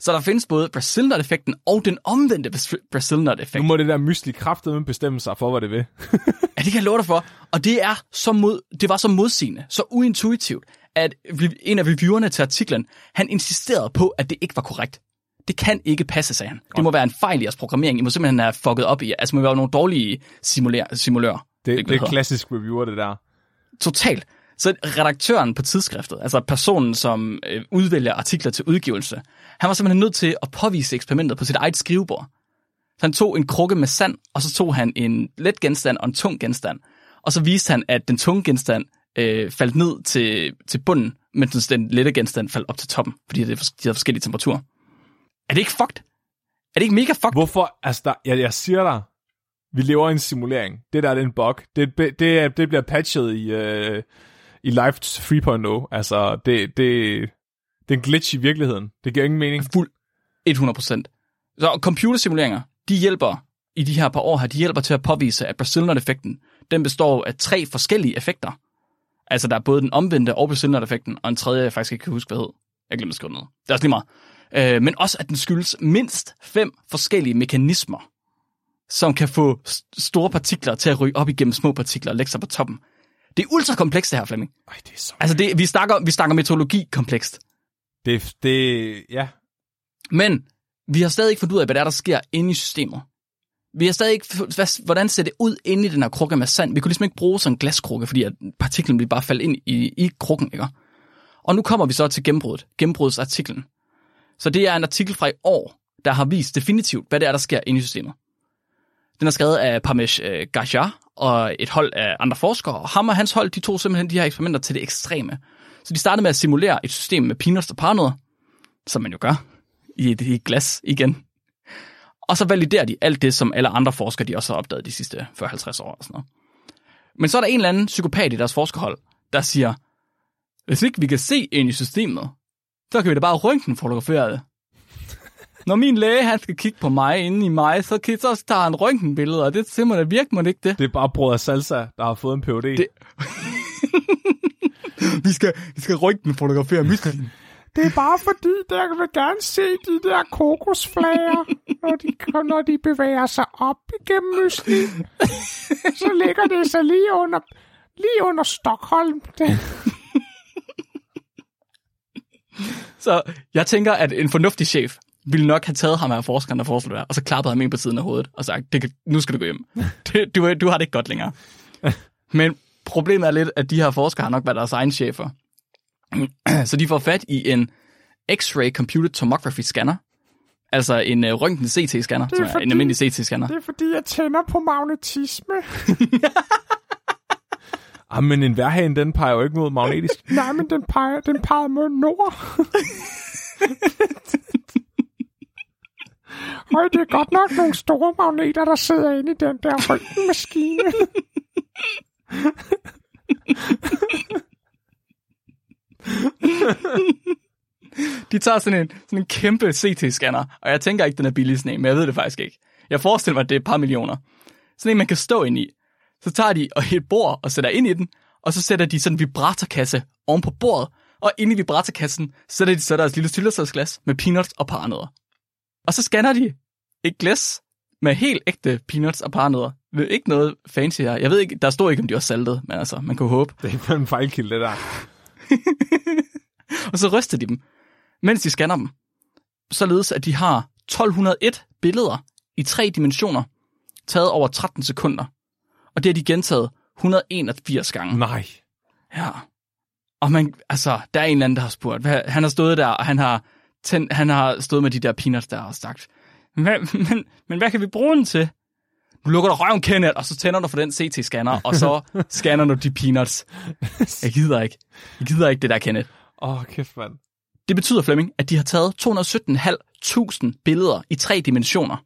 Speaker 2: Så der findes både Brazil Nut effekten og den omvendte Bras- Brazil Nut effekt.
Speaker 1: Nu må det der mysli kraftedeme bestemme sig for, hvad det vil. [laughs]
Speaker 2: Ja, det kan jeg love dig for. Og det er så mod, det var så modsigende, så uintuitivt, at en af reviewerne til artiklen, han insisterede på, at det ikke var korrekt. Det kan ikke passe, sagde han. Det må være en fejl i jeres programmering. I må simpelthen have fucket op i. Altså, må være nogle dårlige simulær, simulører.
Speaker 1: Det,
Speaker 2: hvad
Speaker 1: det er klassisk reviewer, det der.
Speaker 2: Totalt. Så redaktøren på tidsskriftet, altså personen, som øh, udvælger artikler til udgivelse, han var simpelthen nødt til at påvise eksperimentet på sit eget skrivebord. Så han tog en krukke med sand, og så tog han en let genstand og en tung genstand. Og så viste han, at den tunge genstand øh, faldt ned til, til bunden, mens den lette genstand faldt op til toppen, fordi det er, de havde forskellige temperaturer. Er det ikke fucked? Er det ikke mega fucked?
Speaker 1: Hvorfor? Altså, der, jeg, jeg siger dig, vi lever i en simulering. Det der er en bug. Det, det, det, det bliver patchet i, øh, i Life 3.0. Altså, det, det, det er en glitch i virkeligheden. Det giver ingen mening.
Speaker 2: Fuld 100%. Så computersimuleringer, de hjælper i de her par år her, de hjælper til at påvise, at Brazilian-effekten, den består af tre forskellige effekter. Altså, der er både den omvendte og Brazilian-effekten, og en tredje, jeg faktisk ikke kan huske, hvad hed. Jeg glemte at skrive noget. Det er også lige meget. Øh, men også, at den skyldes mindst fem forskellige mekanismer, som kan få st- store partikler til at ryge op igennem små partikler og lægge sig på toppen. Det er ultra komplekst det her, Flemming.
Speaker 1: Ej, det er så...
Speaker 2: Altså, det, vi, snakker, vi snakker metodologi komplekst.
Speaker 1: Det, det, ja.
Speaker 2: Men vi har stadig ikke fundet ud af, hvad der, er, der sker inde i systemet. Vi har stadig ikke, hvad, hvordan ser det ud inde i den her krukke med sand? Vi kunne ligesom ikke bruge sådan en glaskrukke, fordi at partiklen ville bare falde ind i, i krukken, ikke? Og nu kommer vi så til gennembruddet, gennembrudsartiklen. Så det er en artikel fra i år, der har vist definitivt, hvad det er, der sker inde i systemet. Den er skrevet af Parmesh øh, Gajar og et hold af andre forskere, og ham og hans hold, de tog simpelthen de her eksperimenter til det ekstreme. Så de startede med at simulere et system med peanuts og parnødder, som man jo gør, i et, i et glas igen. Og så validerer de alt det, som alle andre forskere de også har opdaget de sidste 40-50 år. Og sådan noget. Men så er der en eller anden psykopat i deres forskerhold, der siger, hvis ikke vi kan se ind i systemet, så kan vi da bare røntgenfotografere det. Når min læge han skal kigge på mig inde i mig, så, så tager han røntgenbilleder, og det er simpelthen virker man ikke det.
Speaker 1: Det er bare brødre Salsa, der har fået en PhD.
Speaker 2: Det- [laughs] Vi skal, vi skal røntgenfotografere myslingen.
Speaker 1: Det er bare fordi, der vil gerne se de der kokosflager, [laughs] når de, når de bevæger sig op igennem mysli. Så ligger det så lige under, lige under Stockholm. Det. [laughs]
Speaker 2: Så jeg tænker, at en fornuftig chef ville nok have taget ham her forskeren, der foreslår det her, og så klappet ham ind på siden af hovedet og sagt, det kan, nu skal du gå hjem. [laughs] Det, du, du har det ikke godt længere. [laughs] Men problemet er lidt, at de her forskere har nok været deres egen chefer. [clears throat] Så de får fat i en X-ray Computed Tomography scanner, altså en uh, røntgen CT-scanner, som er
Speaker 1: fordi-
Speaker 2: en almindelig CT-scanner.
Speaker 1: Det er fordi, jeg tænder på magnetisme. [laughs] ah, men en værhane, den peger jo ikke mod magnetisk. Nej, men den peger, den peger mod nord. Høj, det er godt nok nogle store magneter, der sidder inde i den der røntgenmaskine.
Speaker 2: De tager sådan en, sådan en kæmpe CT-scanner, og jeg tænker ikke, den er billig sådan en, men jeg ved det faktisk ikke. Jeg forestiller mig, at det er et par millioner. Sådan en, man kan stå ind i. Så tager de og et bord og sætter ind i den, og så sætter de sådan en vibratorkasse oven på bordet, og inde i vibratorkassen sætter de så deres lille syltetøjsglas med peanuts og paranødder. Og så scanner de et glas med helt ægte peanuts og paranødder. Ikke noget fancy her. Jeg ved ikke, der står ikke, om de var saltet, men altså, man kunne håbe.
Speaker 1: Det er en fejlkilde, det der. [laughs]
Speaker 2: Og så ryster de dem, mens de scanner dem. Således, at de har 1201 billeder i tre dimensioner, taget over 13 sekunder. Og det har de gentaget 181 gange.
Speaker 1: Nej.
Speaker 2: Ja. Og man, altså, der er en eller anden, der har spurgt. Han har stået der, og han har, tænd, han har stået med de der peanuts der og sagt, hvad, men, men hvad kan vi bruge den til? Nu lukker du røven, Kenneth, og så tænder du for den CT-scanner, og så [laughs] scanner du de peanuts. Jeg gider ikke. Jeg gider ikke det der, Kenneth.
Speaker 1: Åh, oh, kæft, mand.
Speaker 2: Det betyder, Flemming, at de har taget 217.500 billeder i tre dimensioner.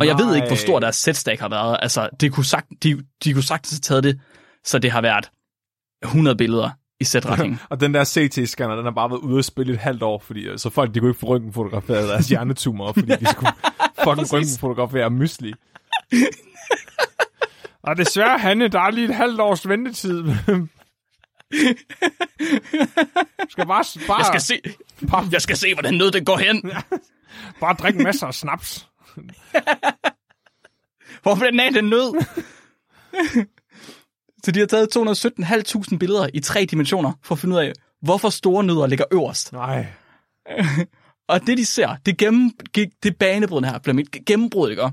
Speaker 2: Og jeg ved ikke, hvor stor deres setstack har været. Altså, det kunne sagt, de, de kunne sagtens have taget det, så det har været 100 billeder i sætretning. [laughs]
Speaker 1: Og den der CT-scanner, den har bare været ude at spille et halvt år, fordi øh, så folk, de kunne ikke få røntgenfotograferet deres [laughs] hjernetumor, fordi de skulle [laughs] fucking røntgenfotografere mysli. Og desværre, Hanne, der er lige et halvt års ventetid. skal bare, bare,
Speaker 2: Jeg skal se,
Speaker 1: bare,
Speaker 2: jeg skal se hvordan noget det går hen.
Speaker 1: bare drikke masser af snaps.
Speaker 2: Hvorfor den er den nød? Så de har taget 217.500 billeder i tre dimensioner, for at finde ud af, hvorfor store nødder ligger øverst.
Speaker 1: Nej. [laughs]
Speaker 2: Og det, de ser, det, gennem, det er banebrydende her, Flemming. Gennembrud, ikke?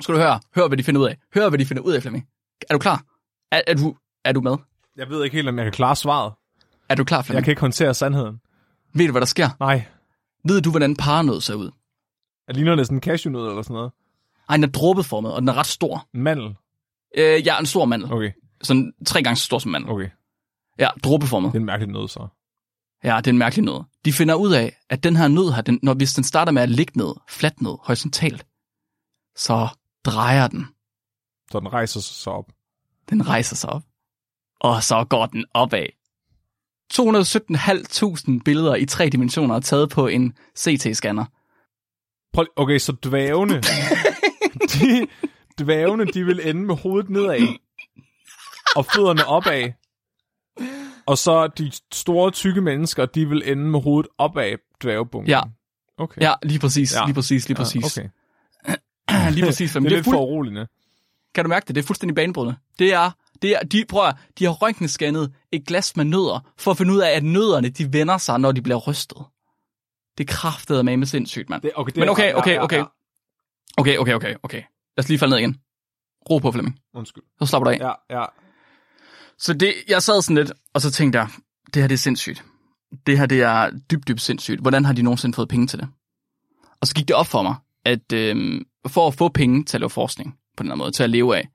Speaker 2: Skal du høre? Hør, hvad de finder ud af. Hør, hvad de finder ud af, Flemming. Er du klar? Er, er, du, er du med?
Speaker 1: Jeg ved ikke helt, om jeg kan klare svaret.
Speaker 2: Er du klar,
Speaker 1: Jeg
Speaker 2: Flemming?
Speaker 1: kan ikke håndtere sandheden.
Speaker 2: Ved du, hvad der sker?
Speaker 1: Nej.
Speaker 2: Ved du, hvordan paranød ser ud?
Speaker 1: Jeg ligner det sådan en cashewnød eller sådan noget.
Speaker 2: Ej, den er dråbeformet, og den er ret stor.
Speaker 1: En mandel.
Speaker 2: Øh, jeg er en stor mandel.
Speaker 1: Okay,
Speaker 2: Sådan tre gange så stor som mandel.
Speaker 1: okay.
Speaker 2: Ja, dråbeformet.
Speaker 1: Det er en mærkelig nød, så.
Speaker 2: Ja, det er en mærkelig nød. De finder ud af, at den her nød her, den, når, hvis den starter med at ligge ned, fladt ned, horisontalt, så drejer den.
Speaker 1: Så den rejser sig så op.
Speaker 2: Den rejser sig op. Og så går den opad. 217.500 billeder i tre dimensioner er taget på en CT-scanner.
Speaker 1: Okay, så dvævene, [laughs] de, dvævene, de vil ende med hovedet nedad, og fødderne opad. Og så de store, tykke mennesker, de vil ende med hovedet opad dværgebunken.
Speaker 2: Ja.
Speaker 1: Okay.
Speaker 2: Ja, lige præcis,
Speaker 1: Ja.
Speaker 2: lige præcis, lige præcis.
Speaker 1: Ja, okay. [clears throat]
Speaker 2: Lige præcis.
Speaker 1: Det
Speaker 2: Men
Speaker 1: er
Speaker 2: det er
Speaker 1: lidt
Speaker 2: fuld,
Speaker 1: for uroligende.
Speaker 2: kan du mærke det? Det er fuldstændig banebrydende. Det er, det er de, prøv at, de har røntgenscannet et glas med nødder, for at finde ud af, at nødderne, de vender sig, når de bliver rystet. Det er kraftet med med sindssygt, mand.
Speaker 1: Det, okay, det
Speaker 2: Men okay, okay, okay. Okay, okay, okay, okay. Lad os lige falde ned igen. Ro på, Flemming.
Speaker 1: Undskyld.
Speaker 2: Så slapper du af.
Speaker 1: Ja, ja.
Speaker 2: Så det, jeg sad sådan lidt, og så tænkte jeg, det her det er sindssygt. Det her det er dybt, dybt sindssygt. Hvordan har de nogensinde fået penge til det? Og så gik det op for mig, at øhm, for at få penge til at lave forskning på den her måde, til at leve af,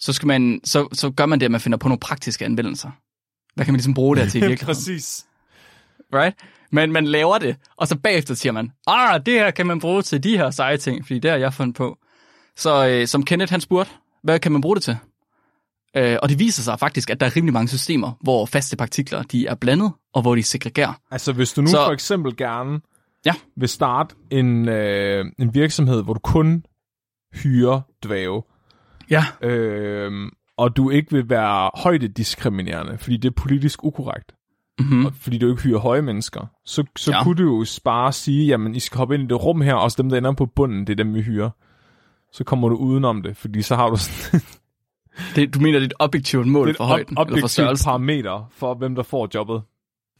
Speaker 2: så, skal man, så, så gør man det, at man finder på nogle praktiske anvendelser. Hvad kan man ligesom bruge det her til i [laughs] virkeligheden?
Speaker 1: Præcis.
Speaker 2: right? Men man laver det, og så bagefter siger man, ah, det her kan man bruge til de her seje ting, fordi det har jeg fundet på. Så øh, som Kenneth han spurgte, hvad kan man bruge det til? Øh, og det viser sig faktisk, at der er rimelig mange systemer, hvor faste partikler de er blandet, og hvor de segregerer.
Speaker 1: Altså, hvis du nu
Speaker 2: Så-
Speaker 1: for eksempel gerne
Speaker 2: Ja.
Speaker 1: vil starte en, øh, en virksomhed, hvor du kun hyrer dvæve,
Speaker 2: Ja.
Speaker 1: øh, og du ikke vil være højdediskriminerende, fordi det er politisk ukorrekt,
Speaker 2: Mm-hmm.
Speaker 1: og fordi du ikke hyrer høje mennesker, så, så
Speaker 2: Ja.
Speaker 1: kunne du jo bare sige, jamen, I skal hoppe ind i det rum her, og dem, der ender på bunden, det er dem, vi hyrer. Så kommer du udenom det, fordi så har du sådan [laughs]
Speaker 2: Det, du mener, det er et objektivt mål
Speaker 1: et
Speaker 2: for højden,
Speaker 1: ob-
Speaker 2: eller for
Speaker 1: objektivt parameter for, hvem der får jobbet.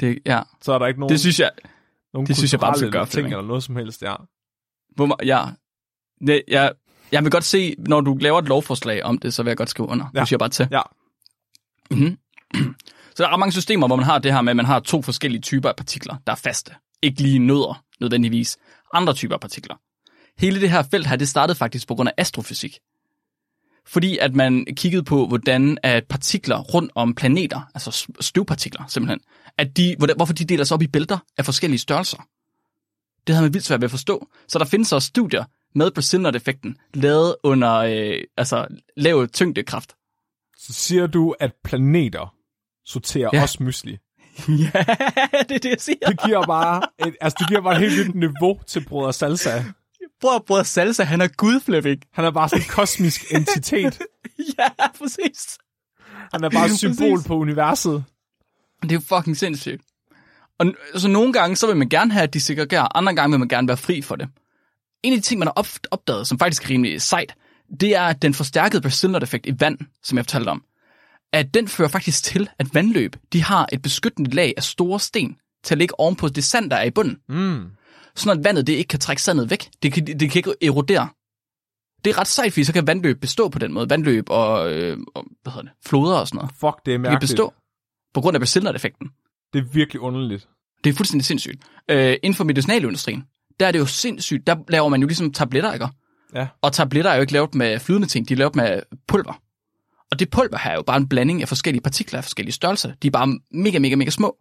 Speaker 2: Det, ja,
Speaker 1: Så er der ikke nogen...
Speaker 2: det synes jeg,
Speaker 1: nogle
Speaker 2: Det synes jeg bare, skal gøre,
Speaker 1: ting eller noget som helst der.
Speaker 2: Hvor, ja, det, jeg, jeg vil godt se, når du laver et lovforslag om det, så vil jeg godt skrive under. Ja.
Speaker 1: Ja.
Speaker 2: Det siger jeg bare til.
Speaker 1: Ja.
Speaker 2: Mm-hmm. [clears throat] Så der er ret mange systemer, hvor man har det her med, at man har to forskellige typer af partikler, der er faste. Ikke lige nødder, nødvendigvis. Andre typer af partikler. Hele det her felt her, det startede faktisk på grund af astrofysik. Fordi at man kiggede på, hvordan at partikler rundt om planeter, altså støvpartikler simpelthen, at de, hvorfor de deler sig op i bælter af forskellige størrelser. Det havde man vildt svært ved at forstå. Så der findes også studier med Brazilian-effekten, lavet under øh, altså, lav tyngdekraft.
Speaker 1: Så siger du, at planeter sorterer
Speaker 2: Ja.
Speaker 1: også mysli. [laughs]
Speaker 2: ja, det er det, jeg siger.
Speaker 1: Det giver bare et, altså, det giver bare et helt nyt niveau til Broder Salsa.
Speaker 2: Prøv at bruge salsa, han er gud, Flemming.
Speaker 1: Han er bare sådan en kosmisk [laughs] entitet.
Speaker 2: ja, præcis.
Speaker 1: Han er bare et symbol
Speaker 2: Præcis.
Speaker 1: på universet.
Speaker 2: Det er jo fucking sindssygt. Og så nogle gange, så vil man gerne have, at de segregerer, andre gange vil man gerne være fri for det. En af de ting, man har op- opdaget, som faktisk er rimelig sejt, det er, at den forstærkede Brazilian-effekt i vand, som jeg fortalte om, at den fører faktisk til, at vandløb, de har et beskyttende lag af store sten til at ligge ovenpå det sand, der er i bunden.
Speaker 1: Mm.
Speaker 2: Sådan at vandet det ikke kan trække sandet væk. Det kan, det kan ikke erodere. Det er ret sejt, fordi så kan vandløb bestå på den måde. Vandløb og, øh, og hvad hedder det, floder og sådan noget.
Speaker 1: Fuck, det er
Speaker 2: De kan
Speaker 1: mærkeligt.
Speaker 2: bestå på grund af Brazilian-effekten.
Speaker 1: Det er virkelig underligt.
Speaker 2: Det er fuldstændig sindssygt. Øh, inden for medicinalindustrien, der er det jo sindssygt. Der laver man jo ligesom tabletter, ikke?
Speaker 1: Ja.
Speaker 2: Og tabletter er jo ikke lavet med flydende ting, de er lavet med pulver. Og det pulver her er jo bare en blanding af forskellige partikler af forskellige størrelser. De er bare mega, mega, mega små.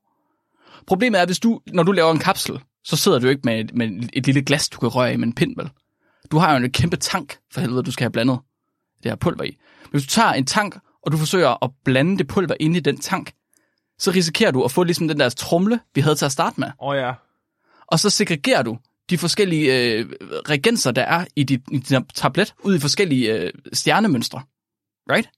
Speaker 2: Problemet er, hvis du, når du laver en kapsel, så sidder du ikke med, et- med et lille glas, du kan røre i med en pind, vel? Du har jo en kæmpe tank, for helvede, du skal have blandet det her pulver i. Men hvis du tager en tank, og du forsøger at blande det pulver ind i den tank, så risikerer du at få ligesom den der trumle, vi havde til at starte med
Speaker 1: Åh oh, ja.
Speaker 2: og så segregerer du de forskellige øh, regenser, der er i dit, i din tablet, ud i forskellige øh, stjernemønstre. Right?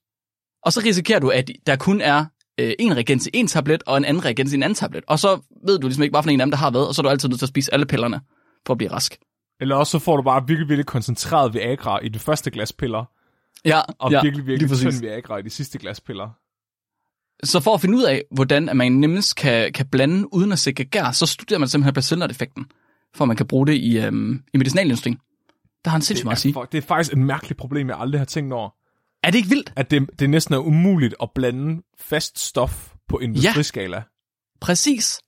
Speaker 2: Og så risikerer du, at der kun er øh, en regens i en tablet, og en anden regens i en anden tablet. Og så ved du ligesom ikke, hvad for en af dem, der har været, og så er du altid nødt til at spise alle pillerne, for at blive rask.
Speaker 1: Eller også så får du bare virkelig, virkelig koncentreret Viagra i det første glas piller,
Speaker 2: Ja,
Speaker 1: og
Speaker 2: ja,
Speaker 1: virkelig, virkelig tynd Viagra i de sidste glas piller.
Speaker 2: Så for at finde ud af, hvordan man nemmest kan, kan blande uden at segregere, så studerer man simpelthen Brazilian-effekten, for at man kan bruge det i, øhm, i medicinalindustrien. Der har han sindssygt meget at sige.
Speaker 1: fuck, det er faktisk et mærkeligt problem, jeg aldrig har tænkt over.
Speaker 2: Er det ikke vildt?
Speaker 1: At det, det næsten er umuligt at blande fast stof på industriskala. Ja.
Speaker 2: Præcis.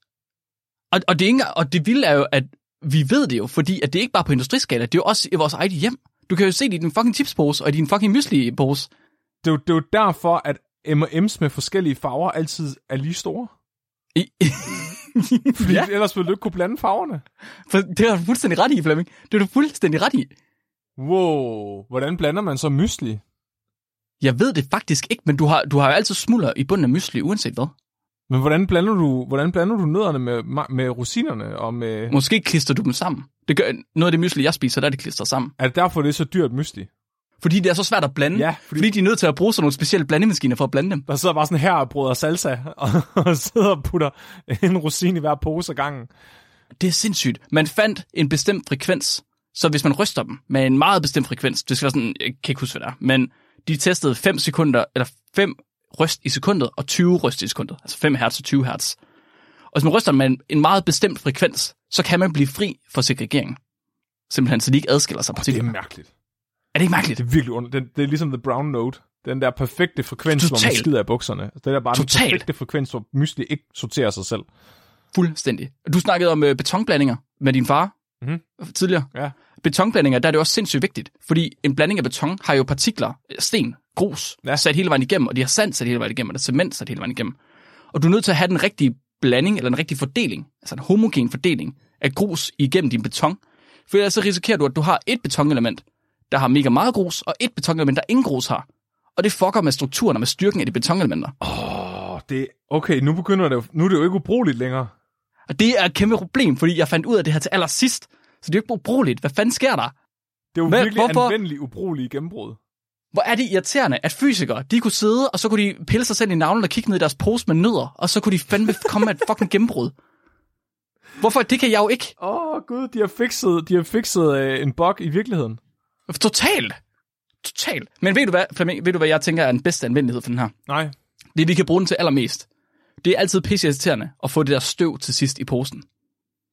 Speaker 2: Og, og, det ikke, og det vilde er jo, at vi ved det jo, fordi at det er ikke bare på industriskala, det er jo også i vores eget hjem. Du kan jo se det i din fucking chipspose og i din fucking mysli-pose.
Speaker 1: Det, er jo, det er jo derfor, at M&M's med forskellige farver altid er lige store.
Speaker 2: I, [laughs]
Speaker 1: Fordi
Speaker 2: ja,
Speaker 1: ja. ellers ville du ikke kunne blande farverne.
Speaker 2: for det har du fuldstændig ret i, Flemming. Det er du fuldstændig ret i.
Speaker 1: Wow, hvordan blander man så mysli?
Speaker 2: Jeg ved det faktisk ikke, men du har, du har jo altid smuldrer i bunden af mysli, uanset hvad.
Speaker 1: Men hvordan blander du, hvordan blander du nødderne med, med rosinerne og med...
Speaker 2: Måske klister du dem sammen. Det gør, noget af det mysli, jeg spiser, der er det klistret sammen.
Speaker 1: Er det derfor, det er så dyrt mysli?
Speaker 2: Fordi det er så svært at blande.
Speaker 1: Ja,
Speaker 2: fordi,
Speaker 1: fordi-
Speaker 2: de er nødt til at bruge sådan nogle specielle blandemaskiner for at blande dem.
Speaker 1: Der sidder bare sådan her og brødrer salsa, og, [laughs] og sidder og putter en rosin i hver pose ad gangen.
Speaker 2: Det er sindssygt. Man fandt en bestemt frekvens, så hvis man ryster dem med en meget bestemt frekvens, det skal være sådan, jeg kan ikke huske, hvad det er, men de testede 5 sekunder, eller 5 ryst i sekundet, og 20 ryst i sekundet, altså 5 hertz og 20 hertz. Og hvis man ryster med en, meget bestemt frekvens, så kan man blive fri for segregering. Simpelthen, så de ikke adskiller sig
Speaker 1: Det er mærkeligt.
Speaker 2: Er det ikke mærkeligt?
Speaker 1: Det er virkelig under. Det, det er ligesom The Brown Note. Den der perfekte frekvens, hvor man skider af bukserne. Det er bare
Speaker 2: Totalt.
Speaker 1: den perfekte frekvens, hvor mysli ikke sorterer sig selv.
Speaker 2: Fuldstændig. Du snakkede om øh, betonblandinger med din far
Speaker 1: Mhm.
Speaker 2: tidligere.
Speaker 1: Ja.
Speaker 2: Betonblandinger, der er det også sindssygt vigtigt, fordi en blanding af beton har jo partikler, sten, grus,
Speaker 1: Ja.
Speaker 2: sat hele vejen igennem, og de har sand sat hele vejen igennem, og der er cement sat hele vejen igennem. Og du er nødt til at have den rigtige blanding, eller den rigtige fordeling, altså en homogen fordeling af grus igennem din beton. For ellers så risikerer du, at du har et betonelement, der har mega meget grus, og et betonelement, der ingen grus har. Og det fucker med strukturen og med styrken af de betonelementer.
Speaker 1: Åh, oh, det Okay, nu begynder det jo, Nu er det jo ikke ubrugeligt længere.
Speaker 2: Og det er et kæmpe problem, fordi jeg fandt ud af det her til allersidst. Så det er jo ikke ubrugeligt. Hvad fanden sker der?
Speaker 1: Det er jo
Speaker 2: Hvad-
Speaker 1: virkelig
Speaker 2: hvorfor?
Speaker 1: anvendelig ubrugelige gennembrud.
Speaker 2: Hvor er det irriterende, at fysikere, de kunne sidde, og så kunne de pille sig selv i navlen og kigge ned i deres pose med nødder, og så kunne de fandme komme med et fucking gennembrud. Hvorfor? Det kan jeg jo ikke.
Speaker 1: Åh oh, gud, de har fikset, de har fikset øh, en bug i virkeligheden.
Speaker 2: Totalt. Totalt. Men ved du hvad, Flemming, ved du hvad jeg tænker er den bedste anvendelighed for den her?
Speaker 1: Nej.
Speaker 2: Det vi kan bruge den til allermest. Det er altid pisse irriterende at få det der støv til sidst i posen.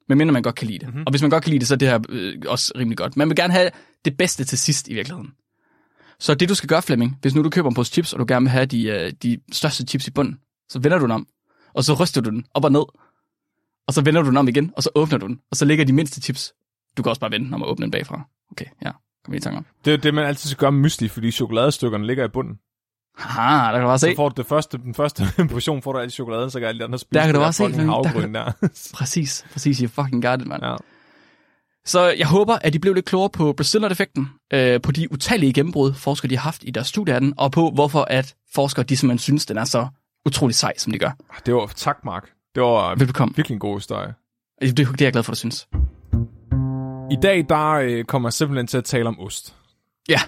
Speaker 2: Medmindre man godt kan lide det. Mm-hmm. Og hvis man godt kan lide det, så er det her øh, også rimelig godt. Man vil gerne have det bedste til sidst i virkeligheden. Så det du skal gøre, Flemming, hvis nu du køber en pose chips, og du gerne vil have de, øh, de største chips i bunden, så vender du den om, og så ryster du den op og ned, og så vender du den om igen, og så åbner du den, og så ligger de mindste chips. Du kan også bare vente, når man åbner den bagfra. Okay, ja, kom i tanke om.
Speaker 1: Det er det, man altid skal gøre med mysli, fordi chokoladestykkerne ligger i bunden.
Speaker 2: Haha, der kan du bare se.
Speaker 1: Så får du det første, den første [laughs] portion, får du alt chokoladen, så kan alle de andre spise
Speaker 2: Der kan du
Speaker 1: det
Speaker 2: også se. Der
Speaker 1: der. [laughs]
Speaker 2: Præcis, præcis, you fucking got it, mand.
Speaker 1: ja.
Speaker 2: Så jeg håber, at de blev lidt klogere på Brazilian-effekten, øh, på de utallige gennembrud, forskere de har haft i deres studie af den, og på hvorfor at forskere de simpelthen synes, den er så utrolig sej, som de gør.
Speaker 1: Det var, tak Mark. Det var
Speaker 2: Velbekomme.
Speaker 1: virkelig en god historie.
Speaker 2: Det, det er jeg glad for, du synes.
Speaker 1: I dag, der øh, kommer jeg simpelthen til at tale om ost.
Speaker 2: Ja,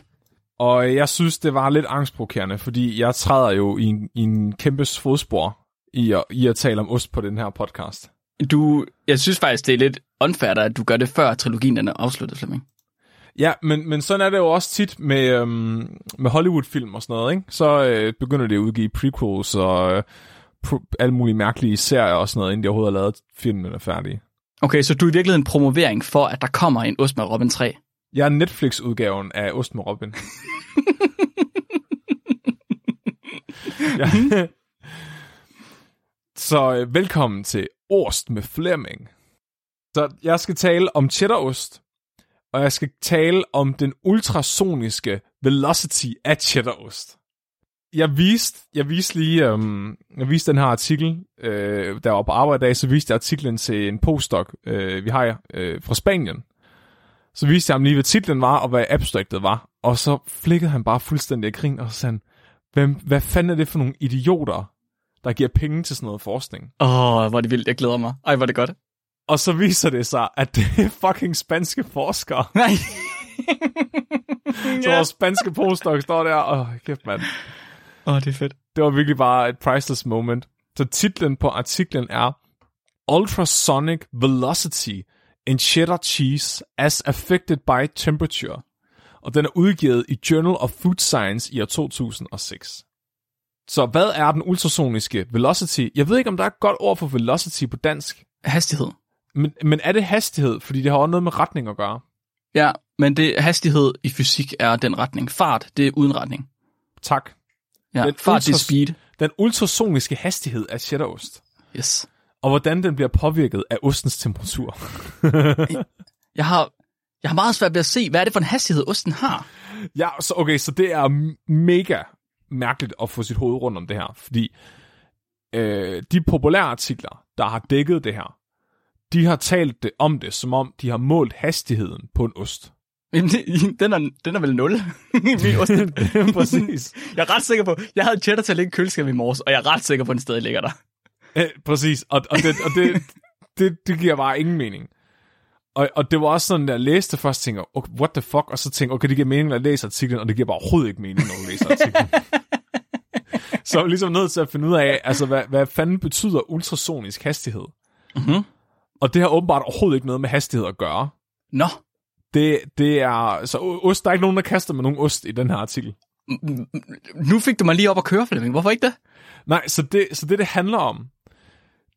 Speaker 1: Og jeg synes, det var lidt angstprovokerende, fordi jeg træder jo i en, i en kæmpe fodspor i at, i at tale om ost på den her podcast.
Speaker 2: du, jeg synes faktisk, det er lidt unfair, at du gør det før trilogien den er afsluttet, Flemming.
Speaker 1: Ja, men, men sådan er det jo også tit med, øhm, med Hollywood-film og sådan noget, ikke? Så øh, begynder det at udgive prequels og øh, pro- alle mulige mærkelige serier og sådan noget, inden de overhovedet har lavet filmen er færdig.
Speaker 2: Okay, så du er i virkeligheden en promovering for, at der kommer en Ost med Robin 3.
Speaker 1: Jeg er Netflix-udgaven af Ost med Robin. ja. Så øh, velkommen til Ost med Flemming. Så jeg skal tale om cheddarost, og jeg skal tale om den ultrasoniske velocity af cheddarost. Jeg viste, jeg viste lige, øhm, jeg viste den her artikel, øh, der var på arbejde i dag, så viste jeg artiklen til en postdoc, øh, vi har øh, fra Spanien. Så viste jeg ham lige, hvad titlen var, og hvad abstractet var. Og så flikkede han bare fuldstændig af grin, og så sagde han, Hvem, hvad fanden er det for nogle idioter, der giver penge til sådan noget forskning?
Speaker 2: Åh, oh, hvor er det vildt, jeg glæder mig. Ej, hvor er det godt.
Speaker 1: Og så viser det sig, at det er fucking spanske forskere. [laughs]
Speaker 2: Nej.
Speaker 1: Så vores spanske postdoc står der, og kæft mand.
Speaker 2: Åh, oh, det er fedt.
Speaker 1: Det var virkelig bare et priceless moment. Så titlen på artiklen er Ultrasonic Velocity in Cheddar Cheese as Affected by Temperature. Og den er udgivet i Journal of Food Science i år 2006. Så hvad er den ultrasoniske velocity? Jeg ved ikke, om der er et godt ord for velocity på dansk.
Speaker 2: Hastighed.
Speaker 1: Men, men er det hastighed? Fordi det har også noget med retning at gøre.
Speaker 2: Ja, men det hastighed i fysik er den retning. Fart, det er uden retning.
Speaker 1: Tak.
Speaker 2: Ja,
Speaker 1: Den
Speaker 2: fart, det er
Speaker 1: ultras-
Speaker 2: speed.
Speaker 1: Den ultrasoniske hastighed af cheddarost.
Speaker 2: Yes.
Speaker 1: Og hvordan den bliver påvirket af ostens temperatur. [laughs]
Speaker 2: Jeg har, jeg har meget svært ved at se, hvad er det for en hastighed, osten har?
Speaker 1: Ja, så okay, så det er mega mærkeligt at få sit hoved rundt om det her, fordi øh, de populære artikler, der har dækket det her, de har talt det om det, som om de har målt hastigheden på en ost.
Speaker 2: Men det- [laughs] Den er, den er vel 0. Min ost.
Speaker 1: Præcis.
Speaker 2: Jeg er ret sikker på, jeg havde cheddar til at ligge i køleskabet i morges, og jeg er ret sikker på, at den stadig ligger der.
Speaker 1: Øh, præcis, og, og, det, og det, det, det giver bare ingen mening. Og, og det var også sådan, at jeg læste først og tænker, okay, what the fuck, og så tænker okay, det giver mening, når jeg læser artiklen, og det giver bare overhovedet ikke mening, når du læser artiklen. [laughs] så jeg er ligesom nødt til at finde ud af, altså, hvad, hvad fanden betyder ultrasonisk hastighed?
Speaker 2: Mhm.
Speaker 1: Og det har åbenbart overhovedet ikke noget med hastighed at gøre.
Speaker 2: Nå,
Speaker 1: Det, det er, så ost, der er ikke nogen, der kaster med nogen ost i den her artikel.
Speaker 2: nu fik du mig lige op at køre, Flemming. Hvorfor ikke det?
Speaker 1: Nej, så det, så det, det handler om,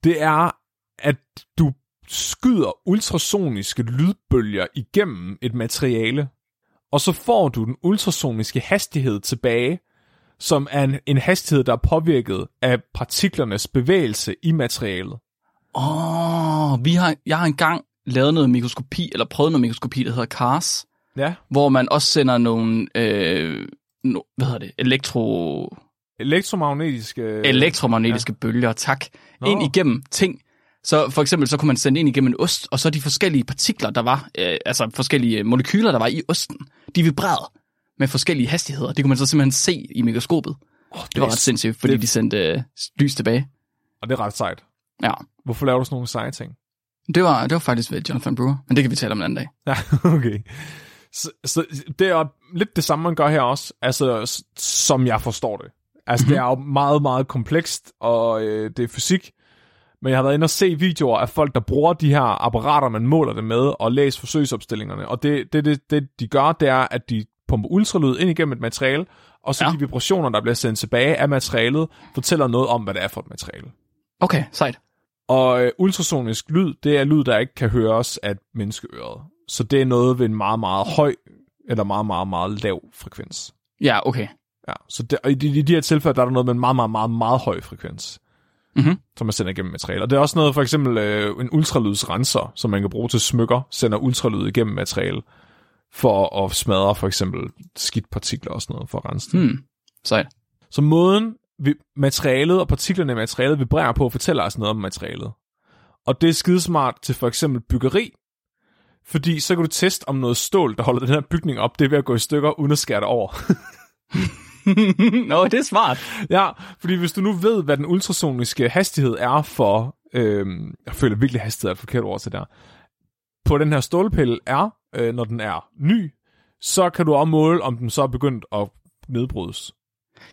Speaker 1: det er, at du skyder ultrasoniske lydbølger igennem et materiale, og så får du den ultrasoniske hastighed tilbage, som er en, en hastighed, der er påvirket af partiklernes bevægelse i materialet.
Speaker 2: Åh, oh, vi har, jeg har engang lavet noget mikroskopi, eller prøvet noget mikroskopi, der hedder CARS,
Speaker 1: Ja.
Speaker 2: hvor man også sender nogle, øh, no, hvad hedder det, elektro,
Speaker 1: Elektromagnetiske...
Speaker 2: elektromagnetiske ja. bølger, tak,
Speaker 1: Nå.
Speaker 2: ind igennem ting. Så for eksempel, så kunne man sende ind igennem en ost, og så de forskellige partikler, der var, øh, altså forskellige molekyler, der var i osten, de vibrerede med forskellige hastigheder. Det kunne man så simpelthen se i mikroskopet.
Speaker 1: Oh,
Speaker 2: Det var ret sindssygt, fordi
Speaker 1: det-
Speaker 2: de sendte øh, lys tilbage.
Speaker 1: Og det er ret sejt.
Speaker 2: Ja,
Speaker 1: Hvorfor laver du sådan nogle seje ting?
Speaker 2: det var, det var faktisk ved Jonathan Brewer, men det kan vi tale om en anden dag.
Speaker 1: Ja, [laughs] okay. Så, så det er lidt det samme, man gør her også, altså som jeg forstår det. Altså, mm-hmm. det er jo meget, meget komplekst, og øh, det er fysik, men jeg har været inde og se videoer af folk, der bruger de her apparater, man måler det med, og læser forsøgsopstillingerne. Og det, det, det, det de gør, det er, at de pumper ultralyd ind igennem et materiale, og så
Speaker 2: Ja.
Speaker 1: ja. de vibrationer, der bliver sendt tilbage af materialet, fortæller noget om, hvad det er for et materiale.
Speaker 2: Okay, sejt.
Speaker 1: Og øh, ultrasonisk lyd, det er lyd, der ikke kan høres af menneskeøret. Så det er noget ved en meget, meget høj eller meget, meget, meget lav frekvens.
Speaker 2: Ja, okay.
Speaker 1: Ja, så det, og i, de, i de her tilfælde, der er der noget med en meget, meget, meget, meget høj frekvens,
Speaker 2: Mhm.
Speaker 1: som man sender igennem materiale. Og det er også noget, for eksempel øh, en ultralydsrenser, som man kan bruge til smykker, sender ultralyd igennem materiale, for at smadre for eksempel skidt partikler og sådan noget, for at rense det.
Speaker 2: Hmm. Sejt.
Speaker 1: Så måden vi, materialet og partiklerne i materialet vibrerer på, fortæller os noget om materialet. Og det er skidesmart til for eksempel byggeri, fordi så kan du teste om noget stål, der holder den her bygning op, det er ved at gå i stykker, uden at skære det over. [laughs] [laughs]
Speaker 2: Nå, det er smart.
Speaker 1: ja, fordi hvis du nu ved, hvad den ultrasoniske hastighed er for, øhm, jeg føler virkelig hastighed er et forkert ord til der, på den her stålpille er, øh, når den er ny, så kan du også måle, om den så er begyndt at nedbrydes.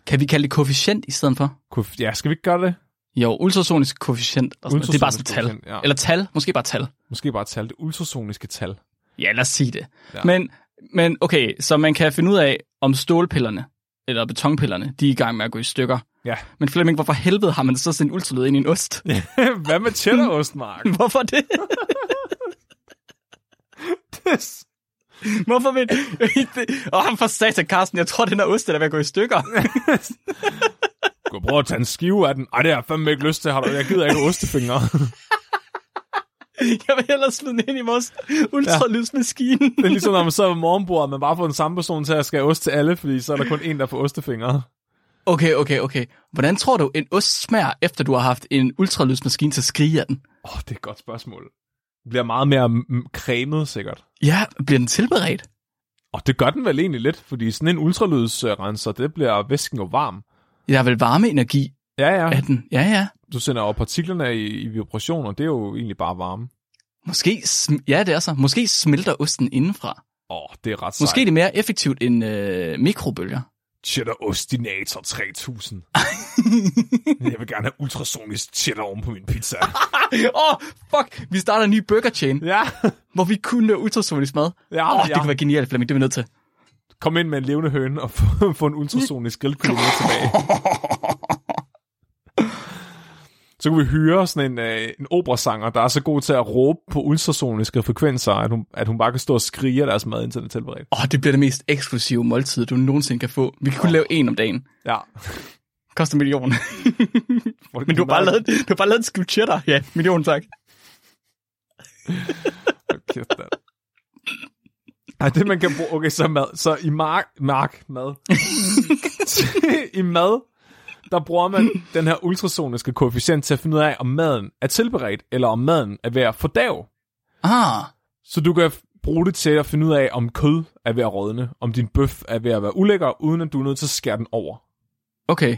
Speaker 2: Kan vi kalde det koefficient i stedet for?
Speaker 1: Koef- Ja, skal vi ikke gøre det?
Speaker 2: Jo, ultrasonisk koefficient. og. Det er bare sådan et tal.
Speaker 1: Ja.
Speaker 2: Eller tal. Måske bare tal.
Speaker 1: Måske bare tal. Det ultrasoniske tal.
Speaker 2: Ja, lad os sige det.
Speaker 1: Ja.
Speaker 2: Men, men okay, så man kan finde ud af, om stålpillerne, eller betonpillerne, de er i gang med at gå i stykker.
Speaker 1: Ja.
Speaker 2: Men Flemming, hvorfor helvede har man så sendt ultralyd ind i en ost? [laughs]
Speaker 1: Hvad med cheddarost, Mark? [laughs]
Speaker 2: hvorfor det? Hvorfor vil... Åh, oh, for satan, Carsten, jeg tror, den her ost er ved at gå i stykker.
Speaker 1: du kan prøve at tage en skive af den. Ej, det har jeg fandme ikke lyst til. Har du? Jeg gider ikke ostefingre. [laughs] [laughs]
Speaker 2: jeg vil hellere smide den ind i vores ultralydsmaskine.
Speaker 1: det er ligesom, når man sidder ved morgenbordet, man bare får den samme person til at skære ost til alle, fordi så er der kun en, der får ostefingre.
Speaker 2: Okay, okay, okay. Hvordan tror du, en ost smager, efter du har haft en ultralydsmaskine til at skrige af den?
Speaker 1: Åh, oh, det er et godt spørgsmål. Det bliver meget mere cremet, sikkert.
Speaker 2: Ja, bliver den tilberedt?
Speaker 1: Og det gør den vel egentlig lidt, fordi sådan en ultralydsrenser, det bliver væsken jo varm.
Speaker 2: Der er vel varmeenergi
Speaker 1: Ja, ja.
Speaker 2: af den? Ja, ja.
Speaker 1: Du sender jo partiklerne i, i vibration, og det er jo egentlig bare varme.
Speaker 2: Måske, ja, det er så. Måske smelter osten indenfra.
Speaker 1: Åh, oh, det er ret sejt.
Speaker 2: Måske er det mere effektivt end øh, mikrobølger.
Speaker 1: Cheddar Ostinator 3000. [laughs] jeg vil gerne have ultrasonisk cheddar oven på min pizza. [laughs]
Speaker 2: Åh, oh, fuck! Vi starter en ny burger chain,
Speaker 1: ja,
Speaker 2: hvor vi kun er ultrasonisk mad.
Speaker 1: ja,
Speaker 2: oh, det
Speaker 1: ja.
Speaker 2: kunne være genialt, Flemming. Det er vi nødt til.
Speaker 1: Kom ind med en levende høne og [laughs] få, få en ultrasonisk grillkylling med tilbage. Så kunne vi hyre sådan en, øh, en operasanger, der er så god til at råbe på ultrasoniske frekvenser, at hun, at hun bare kan stå og skrige deres mad, indtil den er tilberedt.
Speaker 2: Åh, oh, det bliver det mest eksklusive måltid, du nogensinde kan få. Vi kan kun oh. lave en om dagen.
Speaker 1: Ja.
Speaker 2: Koster en million. [laughs] Men du har bare lavet, du har bare lavet en skive cheddar. Ja, million tak. [laughs]
Speaker 1: Kæft. Ej, det man kan bruge... Okay, så mad. Så i mark... Mark mad. [laughs] I mad, der bruger man [laughs] den her ultrasoniske koefficient til at finde ud af, om maden er tilberedt, eller om maden er ved at fordave.
Speaker 2: Ah,
Speaker 1: Så du kan bruge det til at finde ud af, om kød er ved at rådne, om din bøf er ved at være ulækker, uden at du er nødt til at skære den over.
Speaker 2: okay.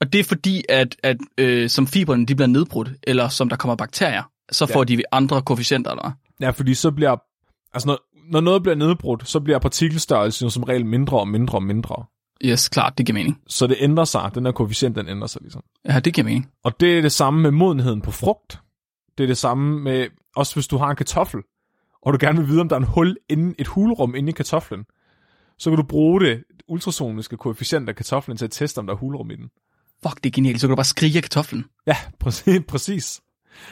Speaker 2: Og det er fordi, at, at øh, som fiberne de bliver nedbrudt, eller som der kommer bakterier, så får de andre koefficienter, eller?
Speaker 1: Ja, fordi så bliver... Altså, når, når noget bliver nedbrudt, så bliver partikelstørrelsen som regel mindre og mindre og mindre.
Speaker 2: Yes, klart, det giver mening.
Speaker 1: Så det ændrer sig. Den her koefficient, den ændrer sig ligesom.
Speaker 2: Ja, det giver mening.
Speaker 1: Og det er det samme med modenheden på frugt. Det er det samme med, også hvis du har en kartoffel, og du gerne vil vide, om der er en hul inden, et hulrum inde i kartoflen, så kan du bruge det ultrasoniske koefficient af kartoflen til at teste, om der er hulrum i den.
Speaker 2: Fuck, det er genialt. Så kan du bare skrige af kartoflen. [laughs]
Speaker 1: Ja, præcis. præcis.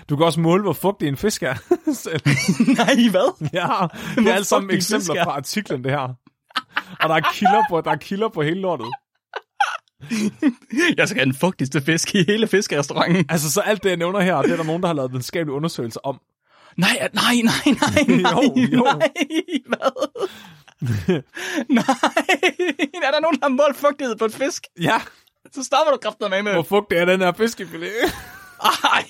Speaker 1: Du kan også måle, hvor fugtig en fisk er. [laughs]
Speaker 2: Nej, hvad?
Speaker 1: ja, det er alt sammen eksempler
Speaker 2: er.
Speaker 1: fra artiklen, det her. Og der er kilder på, der er kilder på hele lortet.
Speaker 2: Jeg skal have den fugtigste fisk i hele fiskerestauranten.
Speaker 1: Altså, så alt det, jeg nævner her, det er der nogen, der har lavet videnskabelige undersøgelser om.
Speaker 2: Nej, nej, nej, nej, [laughs] nej,
Speaker 1: Jo, jo.
Speaker 2: nej, hvad? nej, er der nogen, der har målt fugtighed på en fisk?
Speaker 1: Ja,
Speaker 2: Så stopper du kraften med med.
Speaker 1: hvor fugtig er den her fiskefilet?
Speaker 2: Ej.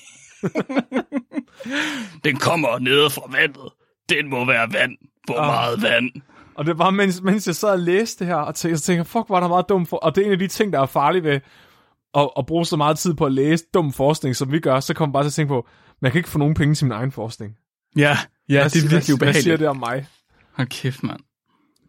Speaker 2: Den kommer ned fra vandet. Den må være vand. Hvor
Speaker 1: Ah.
Speaker 2: meget vand?
Speaker 1: Og det var, mens, mens jeg sad og læste det her, og tænkte, så tænkte jeg, fuck, var der meget dum for... Og det er en af de ting, der er farlige ved at, at bruge så meget tid på at læse dum forskning, som vi gør, så kommer bare til at tænke på, men jeg kan ikke få nogen penge til min egen forskning.
Speaker 2: Ja, ja,
Speaker 1: Hvad-
Speaker 2: det er virkelig
Speaker 1: hvad, hvad siger
Speaker 2: ubehageligt.
Speaker 1: det om mig?
Speaker 2: Hold kæft, mand.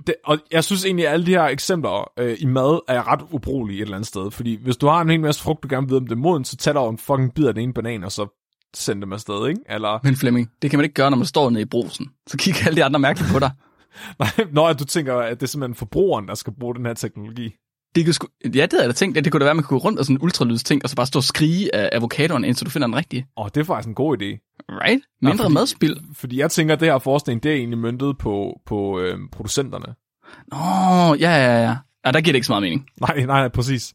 Speaker 1: Det, og jeg synes egentlig, at alle de her eksempler øh, i mad er ret ubrugelige et eller andet sted. Fordi hvis du har en hel masse frugt, du gerne vil vide, om det er moden, så tag dig en fucking bid af den ene banan, og så send dem afsted, ikke? Eller,
Speaker 2: Men Flemming, det kan man ikke gøre, når man står nede i brusen. Så kigger alle de andre mærkeligt på dig. [laughs]
Speaker 1: nej, når du tænker, at det er simpelthen forbrugeren, der skal bruge den her teknologi.
Speaker 2: Det kunne sgu, ja, det havde jeg da tænkt. at Det kunne da være, at man kunne gå rundt med sådan en ultralydsting, og så bare stå og skrige af avocadoen, indtil du finder den rigtige.
Speaker 1: Og det er faktisk en god idé.
Speaker 2: Right? Mindre
Speaker 1: fordi-
Speaker 2: madspild.
Speaker 1: Fordi jeg tænker, at det her forskning, det er egentlig møntet på, på øh, producenterne.
Speaker 2: Nå, ja, ja, ja. Ja, der giver det ikke så meget mening.
Speaker 1: Nej, nej, nej, præcis.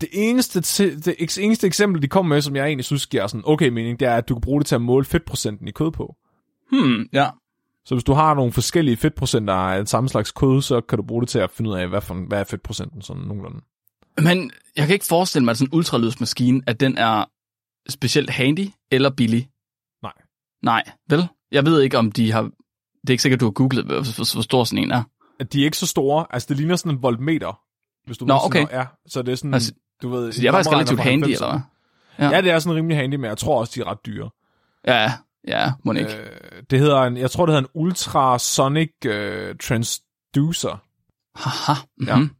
Speaker 1: Det eneste, det eneste eksempel, de kommer med, som jeg egentlig synes giver sådan okay mening, det er, at du kan bruge det til at måle fedtprocenten i kød på.
Speaker 2: Hmm, ja.
Speaker 1: Så hvis du har nogle forskellige fedtprocenter af samme slags kød, så kan du bruge det til at finde ud af, hvad, for, hvad er fedtprocenten sådan nogenlunde.
Speaker 2: Men jeg kan ikke forestille mig, at sådan en ultralydsmaskine, at den er specielt handy eller billig.
Speaker 1: Nej.
Speaker 2: Nej, vel? Jeg ved ikke, om de har... Det er ikke sikkert, du har googlet, hvor, stor sådan en er.
Speaker 1: At de er ikke så store. Altså, det ligner sådan en voltmeter. Hvis du
Speaker 2: Nå,
Speaker 1: sådan
Speaker 2: okay.
Speaker 1: noget. Ja, så det er sådan,
Speaker 2: Altså,
Speaker 1: du ved...
Speaker 2: Så de er faktisk relativt handy,
Speaker 1: 90'erne.
Speaker 2: eller hvad?
Speaker 1: Ja. ja, det er sådan rimelig handy, men jeg tror også, de er ret dyre.
Speaker 2: Ja, ja, må ikke. Øh.
Speaker 1: Det hedder en, jeg tror, det hedder en ultrasonic øh, transducer.
Speaker 2: Haha.
Speaker 1: Ja.
Speaker 2: Mm-hmm.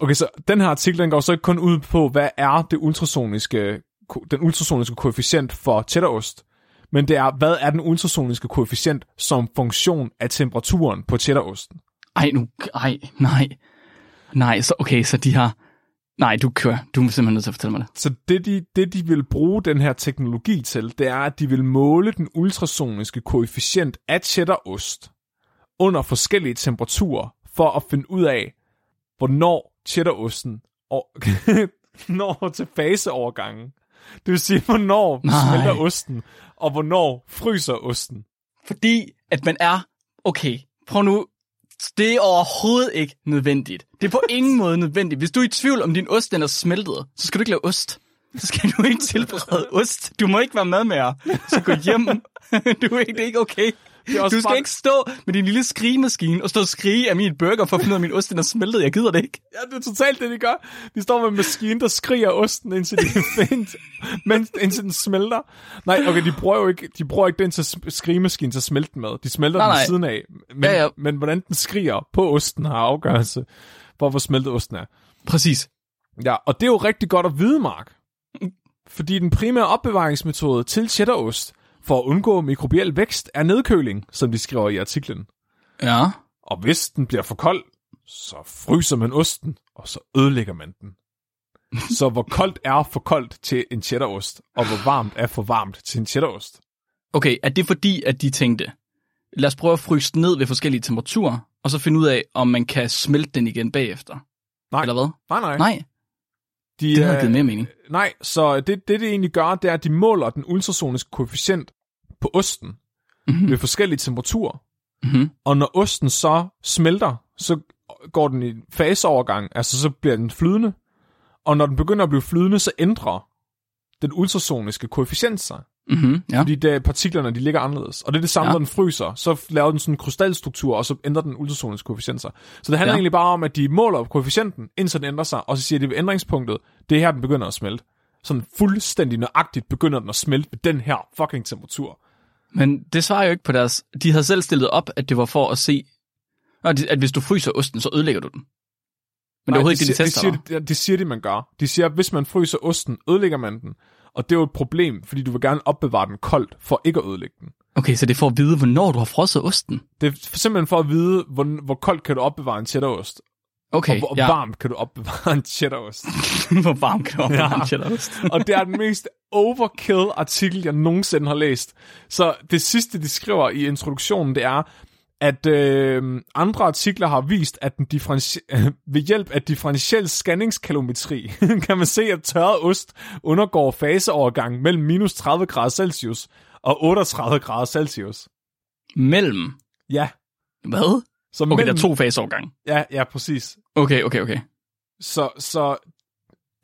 Speaker 1: Okay, så den her artikel, den går så ikke kun ud på, hvad er det ultrasoniske, den ultrasoniske koefficient for cheddarost, men det er, hvad er den ultrasoniske koefficient som funktion af temperaturen på cheddarosten?
Speaker 2: Ej, nu... Ej, nej. Nej, så okay, så de har... Nej, du kører. Du er simpelthen nødt til at fortælle mig det.
Speaker 1: Så det de, det, de vil bruge den her teknologi til, det er, at de vil måle den ultrasoniske koefficient af cheddarost under forskellige temperaturer, for at finde ud af, hvornår cheddarosten og, [laughs] når til faseovergangen. Det vil sige, hvornår
Speaker 2: Nej.
Speaker 1: smelter osten, og hvornår fryser osten.
Speaker 2: Fordi at man er... Okay, prøv nu... Det er overhovedet ikke nødvendigt. Det er på ingen [laughs] måde nødvendigt. Hvis du er i tvivl om din ost den er smeltet, så skal du ikke lave ost. Så skal du ikke tilberede [laughs] ost. Du må ikke være madmager. Så gå hjem. [laughs] Du er ikke, det er ikke okay. [laughs]
Speaker 1: er også
Speaker 2: Du skal
Speaker 1: bare-
Speaker 2: ikke stå med din lille skrigemaskine og stå og skrige af min burger for at finde ud af, min ost den er smeltet. Jeg gider det ikke.
Speaker 1: Ja, det er totalt det, de gør. De står med en maskine, der skriger osten, indtil, de [laughs] find, men, indtil den smelter. Nej, okay, de bruger jo ikke, de bruger ikke den til skrigemaskinen til at smelte den med. De smelter
Speaker 2: Nej,
Speaker 1: den
Speaker 2: nej.
Speaker 1: siden af. Men,
Speaker 2: Ja, ja.
Speaker 1: men hvordan den skriger på osten har afgørelse for, hvor smeltet osten er.
Speaker 2: Præcis.
Speaker 1: Ja, og det er jo rigtig godt at vide, Mark. [laughs] Fordi den primære opbevaringsmetode til cheddarost for at undgå mikrobiel vækst er nedkøling, som de skriver i artiklen.
Speaker 2: Ja.
Speaker 1: Og hvis den bliver for kold, så fryser man osten, og så ødelægger man den. [laughs] Så hvor koldt er for koldt til en cheddarost, og hvor varmt er for varmt til en cheddarost?
Speaker 2: Okay, er det fordi, at de tænkte, lad os prøve at fryse den ned ved forskellige temperaturer, og så finde ud af, om man kan smelte den igen bagefter?
Speaker 1: Nej.
Speaker 2: Eller hvad?
Speaker 1: Nej, nej.
Speaker 2: Nej,
Speaker 1: de,
Speaker 2: det
Speaker 1: øh,
Speaker 2: givet mere mening.
Speaker 1: Nej, så det, det, det egentlig gør, det er, at de måler den ultrasoniske koefficient på osten
Speaker 2: Mhm.
Speaker 1: ved forskellige temperaturer.
Speaker 2: Mhm.
Speaker 1: Og når osten så smelter, så går den i faseovergang, altså så bliver den flydende. Og når den begynder at blive flydende, så ændrer den ultrasoniske koefficient sig.
Speaker 2: Mhm. Ja.
Speaker 1: Fordi det, partiklerne de ligger anderledes. Og det er det samme,
Speaker 2: Ja.
Speaker 1: når den fryser. Så laver den sådan en krystalstruktur, og så ændrer den ultrasoniske koefficient sig. Så det handler
Speaker 2: ja.
Speaker 1: egentlig bare om, at de måler koefficienten, indtil den ændrer sig, og så siger de ved ændringspunktet, det er her, den begynder at smelte. Sådan fuldstændig nøjagtigt begynder den at smelte ved den her fucking temperatur.
Speaker 2: Men det svarer jo ikke på deres... De havde selv stillet op, at det var for at se, de- at hvis du fryser osten, så ødelægger du den. Men det er overhovedet ikke det, de tester.
Speaker 1: de siger, det, det siger de, man gør. De siger, at hvis man fryser osten, ødelægger man den. Og det er jo et problem, fordi du vil gerne opbevare den koldt, for ikke at ødelægge den.
Speaker 2: Okay, så det er for at vide, hvornår du har frosset osten.
Speaker 1: Det er simpelthen for at vide, hvor, hvor koldt kan du opbevare en cheddarost,
Speaker 2: Okay,
Speaker 1: og hvor
Speaker 2: ja.
Speaker 1: varmt kan du opbevare en cheddarost. [laughs]
Speaker 2: hvor varm kan du opbevare
Speaker 1: Ja.
Speaker 2: en cheddarost? [laughs]
Speaker 1: og det er den mest overkill artikel, jeg nogensinde har læst. Så det sidste, de skriver i introduktionen, det er, at øh, andre artikler har vist, at den differenti- [laughs] ved hjælp af differentiel scanningskalometri kan man se, at tørret ost undergår faseovergang mellem minus 30 grader Celsius og 38 grader Celsius.
Speaker 2: Mellem?
Speaker 1: Ja.
Speaker 2: Hvad?
Speaker 1: Så
Speaker 2: Okay,
Speaker 1: mellem,
Speaker 2: der er to faseovergange.
Speaker 1: Ja, ja, præcis.
Speaker 2: Okay, okay, okay.
Speaker 1: Så, så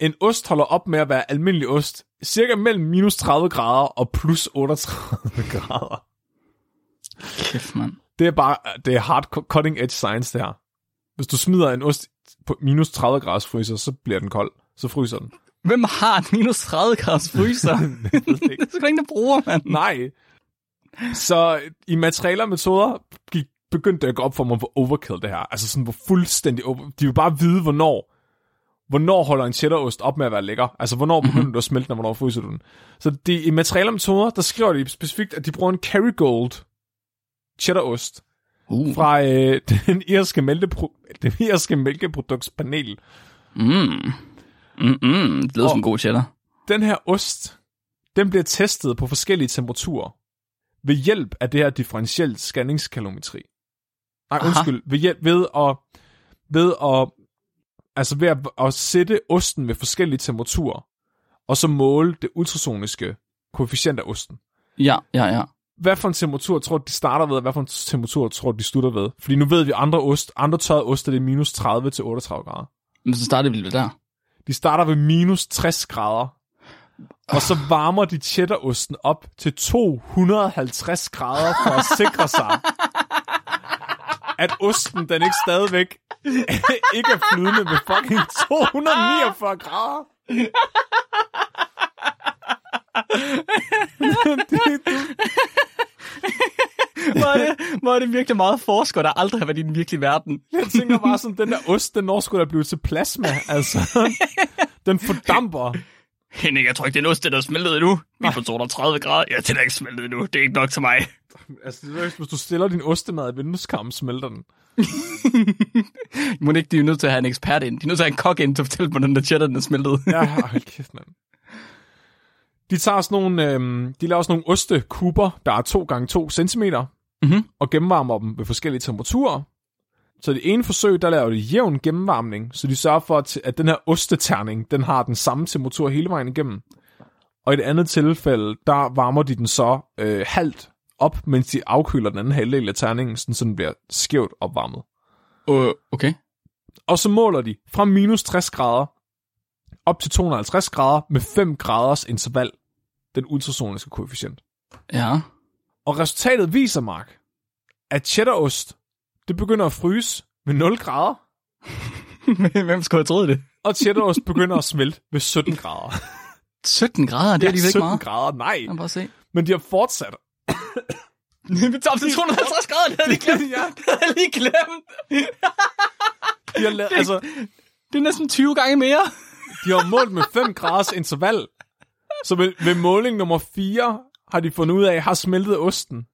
Speaker 1: en ost holder op med at være almindelig ost cirka mellem minus 30 grader og plus 38 [laughs] grader.
Speaker 2: Kæft, mand.
Speaker 1: Det er bare, det er hard cutting edge science, det her. Hvis du smider en ost på minus 30 graders fryser, så bliver den kold. Så fryser den.
Speaker 2: Hvem har en minus 30 graders fryser? [laughs]
Speaker 1: Det ikke.
Speaker 2: er sgu ingen, der bruger, mand.
Speaker 1: Nej. Så i materialer og metoder gik, begyndte det at gå op for mig, hvor overkill det her. Altså sådan, hvor fuldstændig over... De vil bare vide, hvornår hvornår holder en cheddarost op med at være lækker? Altså, hvornår begynder mm-hmm. du at smelte den, og hvornår fryser du den? Så de, i og metoder, der skriver de specifikt, at de bruger en Kerrygold cheddarost
Speaker 2: Uh.
Speaker 1: fra øh, [laughs] den irske, mælkepro- den irske mælkeproduktspanel.
Speaker 2: Mm. Mm, mm. Det lyder som en god cheddar.
Speaker 1: Den her ost, den bliver testet på forskellige temperaturer ved hjælp af det her differentielt scanningskalometri. Nej,
Speaker 2: Aha.
Speaker 1: undskyld. Ved, hjælp, ved at, ved at, altså ved at, at sætte osten ved forskellige temperaturer, og så måle det ultrasoniske koefficient af osten.
Speaker 2: Ja, ja, ja.
Speaker 1: Hvad for en temperatur tror du, de starter ved, og hvad for en temperatur tror du, de slutter ved? Fordi nu ved vi, andre, ost, andre tørrede oste, det er minus 30 til 38 grader.
Speaker 2: Men så starter vi vel der.
Speaker 1: De starter ved minus 60 grader, og så varmer de cheddarosten op til 250 grader for at sikre sig, [laughs] at osten den ikke stadigvæk [laughs] ikke er flydende med fucking 249 grader.
Speaker 2: Hvor er, det, hvor er det virkelig meget forsker, der aldrig har været i den virkelige verden.
Speaker 1: Jeg tænker bare sådan, den der ost, den når sgu da blive til plasma, altså. Den fordamper.
Speaker 2: Henning, jeg tror ikke, det er en ost, der er smeltet endnu. Vi er på 230 grader. Ja, det er ikke smeltet endnu. Det er ikke nok til mig. [laughs]
Speaker 1: Altså, det er, hvis du stiller din ostemad i vindueskarmen, smelter den. [laughs]
Speaker 2: Må ikke, de er nødt til at have en ekspert ind. De er nødt til at have en kok ind til at fortælle, hvordan der cheddar den er smeltet.
Speaker 1: Ja, hold kæft, mand. De tager sådan nogle, øhm, de laver sådan nogle ostekuber, der er 2 gange 2 cm,
Speaker 2: Mhm.
Speaker 1: og gennemvarmer dem ved forskellige temperaturer. Så det ene forsøg, der laver de jævn gennemvarmning, så de sørger for, at, at den her osteterning, den har den samme temperatur hele vejen igennem. Og i det andet tilfælde, der varmer de den så øh, halvt op, mens de afkøler den anden halvdel af terningen, sådan, så den bliver skævt opvarmet.
Speaker 2: Uh, okay.
Speaker 1: Og så måler de fra minus 60 grader op til 250 grader med 5 graders interval, den ultrasoniske koefficient.
Speaker 2: Ja.
Speaker 1: Og resultatet viser, Mark, at cheddarost, det begynder at fryse ved 0 grader, [laughs]
Speaker 2: Hvem skulle have troet det?
Speaker 1: og cheddarost begynder at smelte ved 17 grader. [laughs]
Speaker 2: 17 grader, det er
Speaker 1: Ja,
Speaker 2: alligevel ikke
Speaker 1: 17
Speaker 2: meget.
Speaker 1: grader, nej.
Speaker 2: Jeg bare se.
Speaker 1: Men de har fortsat.
Speaker 2: Vi tager op til 250 grader, det havde jeg lige glemt.
Speaker 1: ja, [laughs]
Speaker 2: Det havde lige glemt.
Speaker 1: de har, lavet, altså,
Speaker 2: Det er næsten 20 gange mere.
Speaker 1: de har målt med 5 graders interval. Så ved, ved måling nummer 4 har de fundet ud af, har smeltet osten.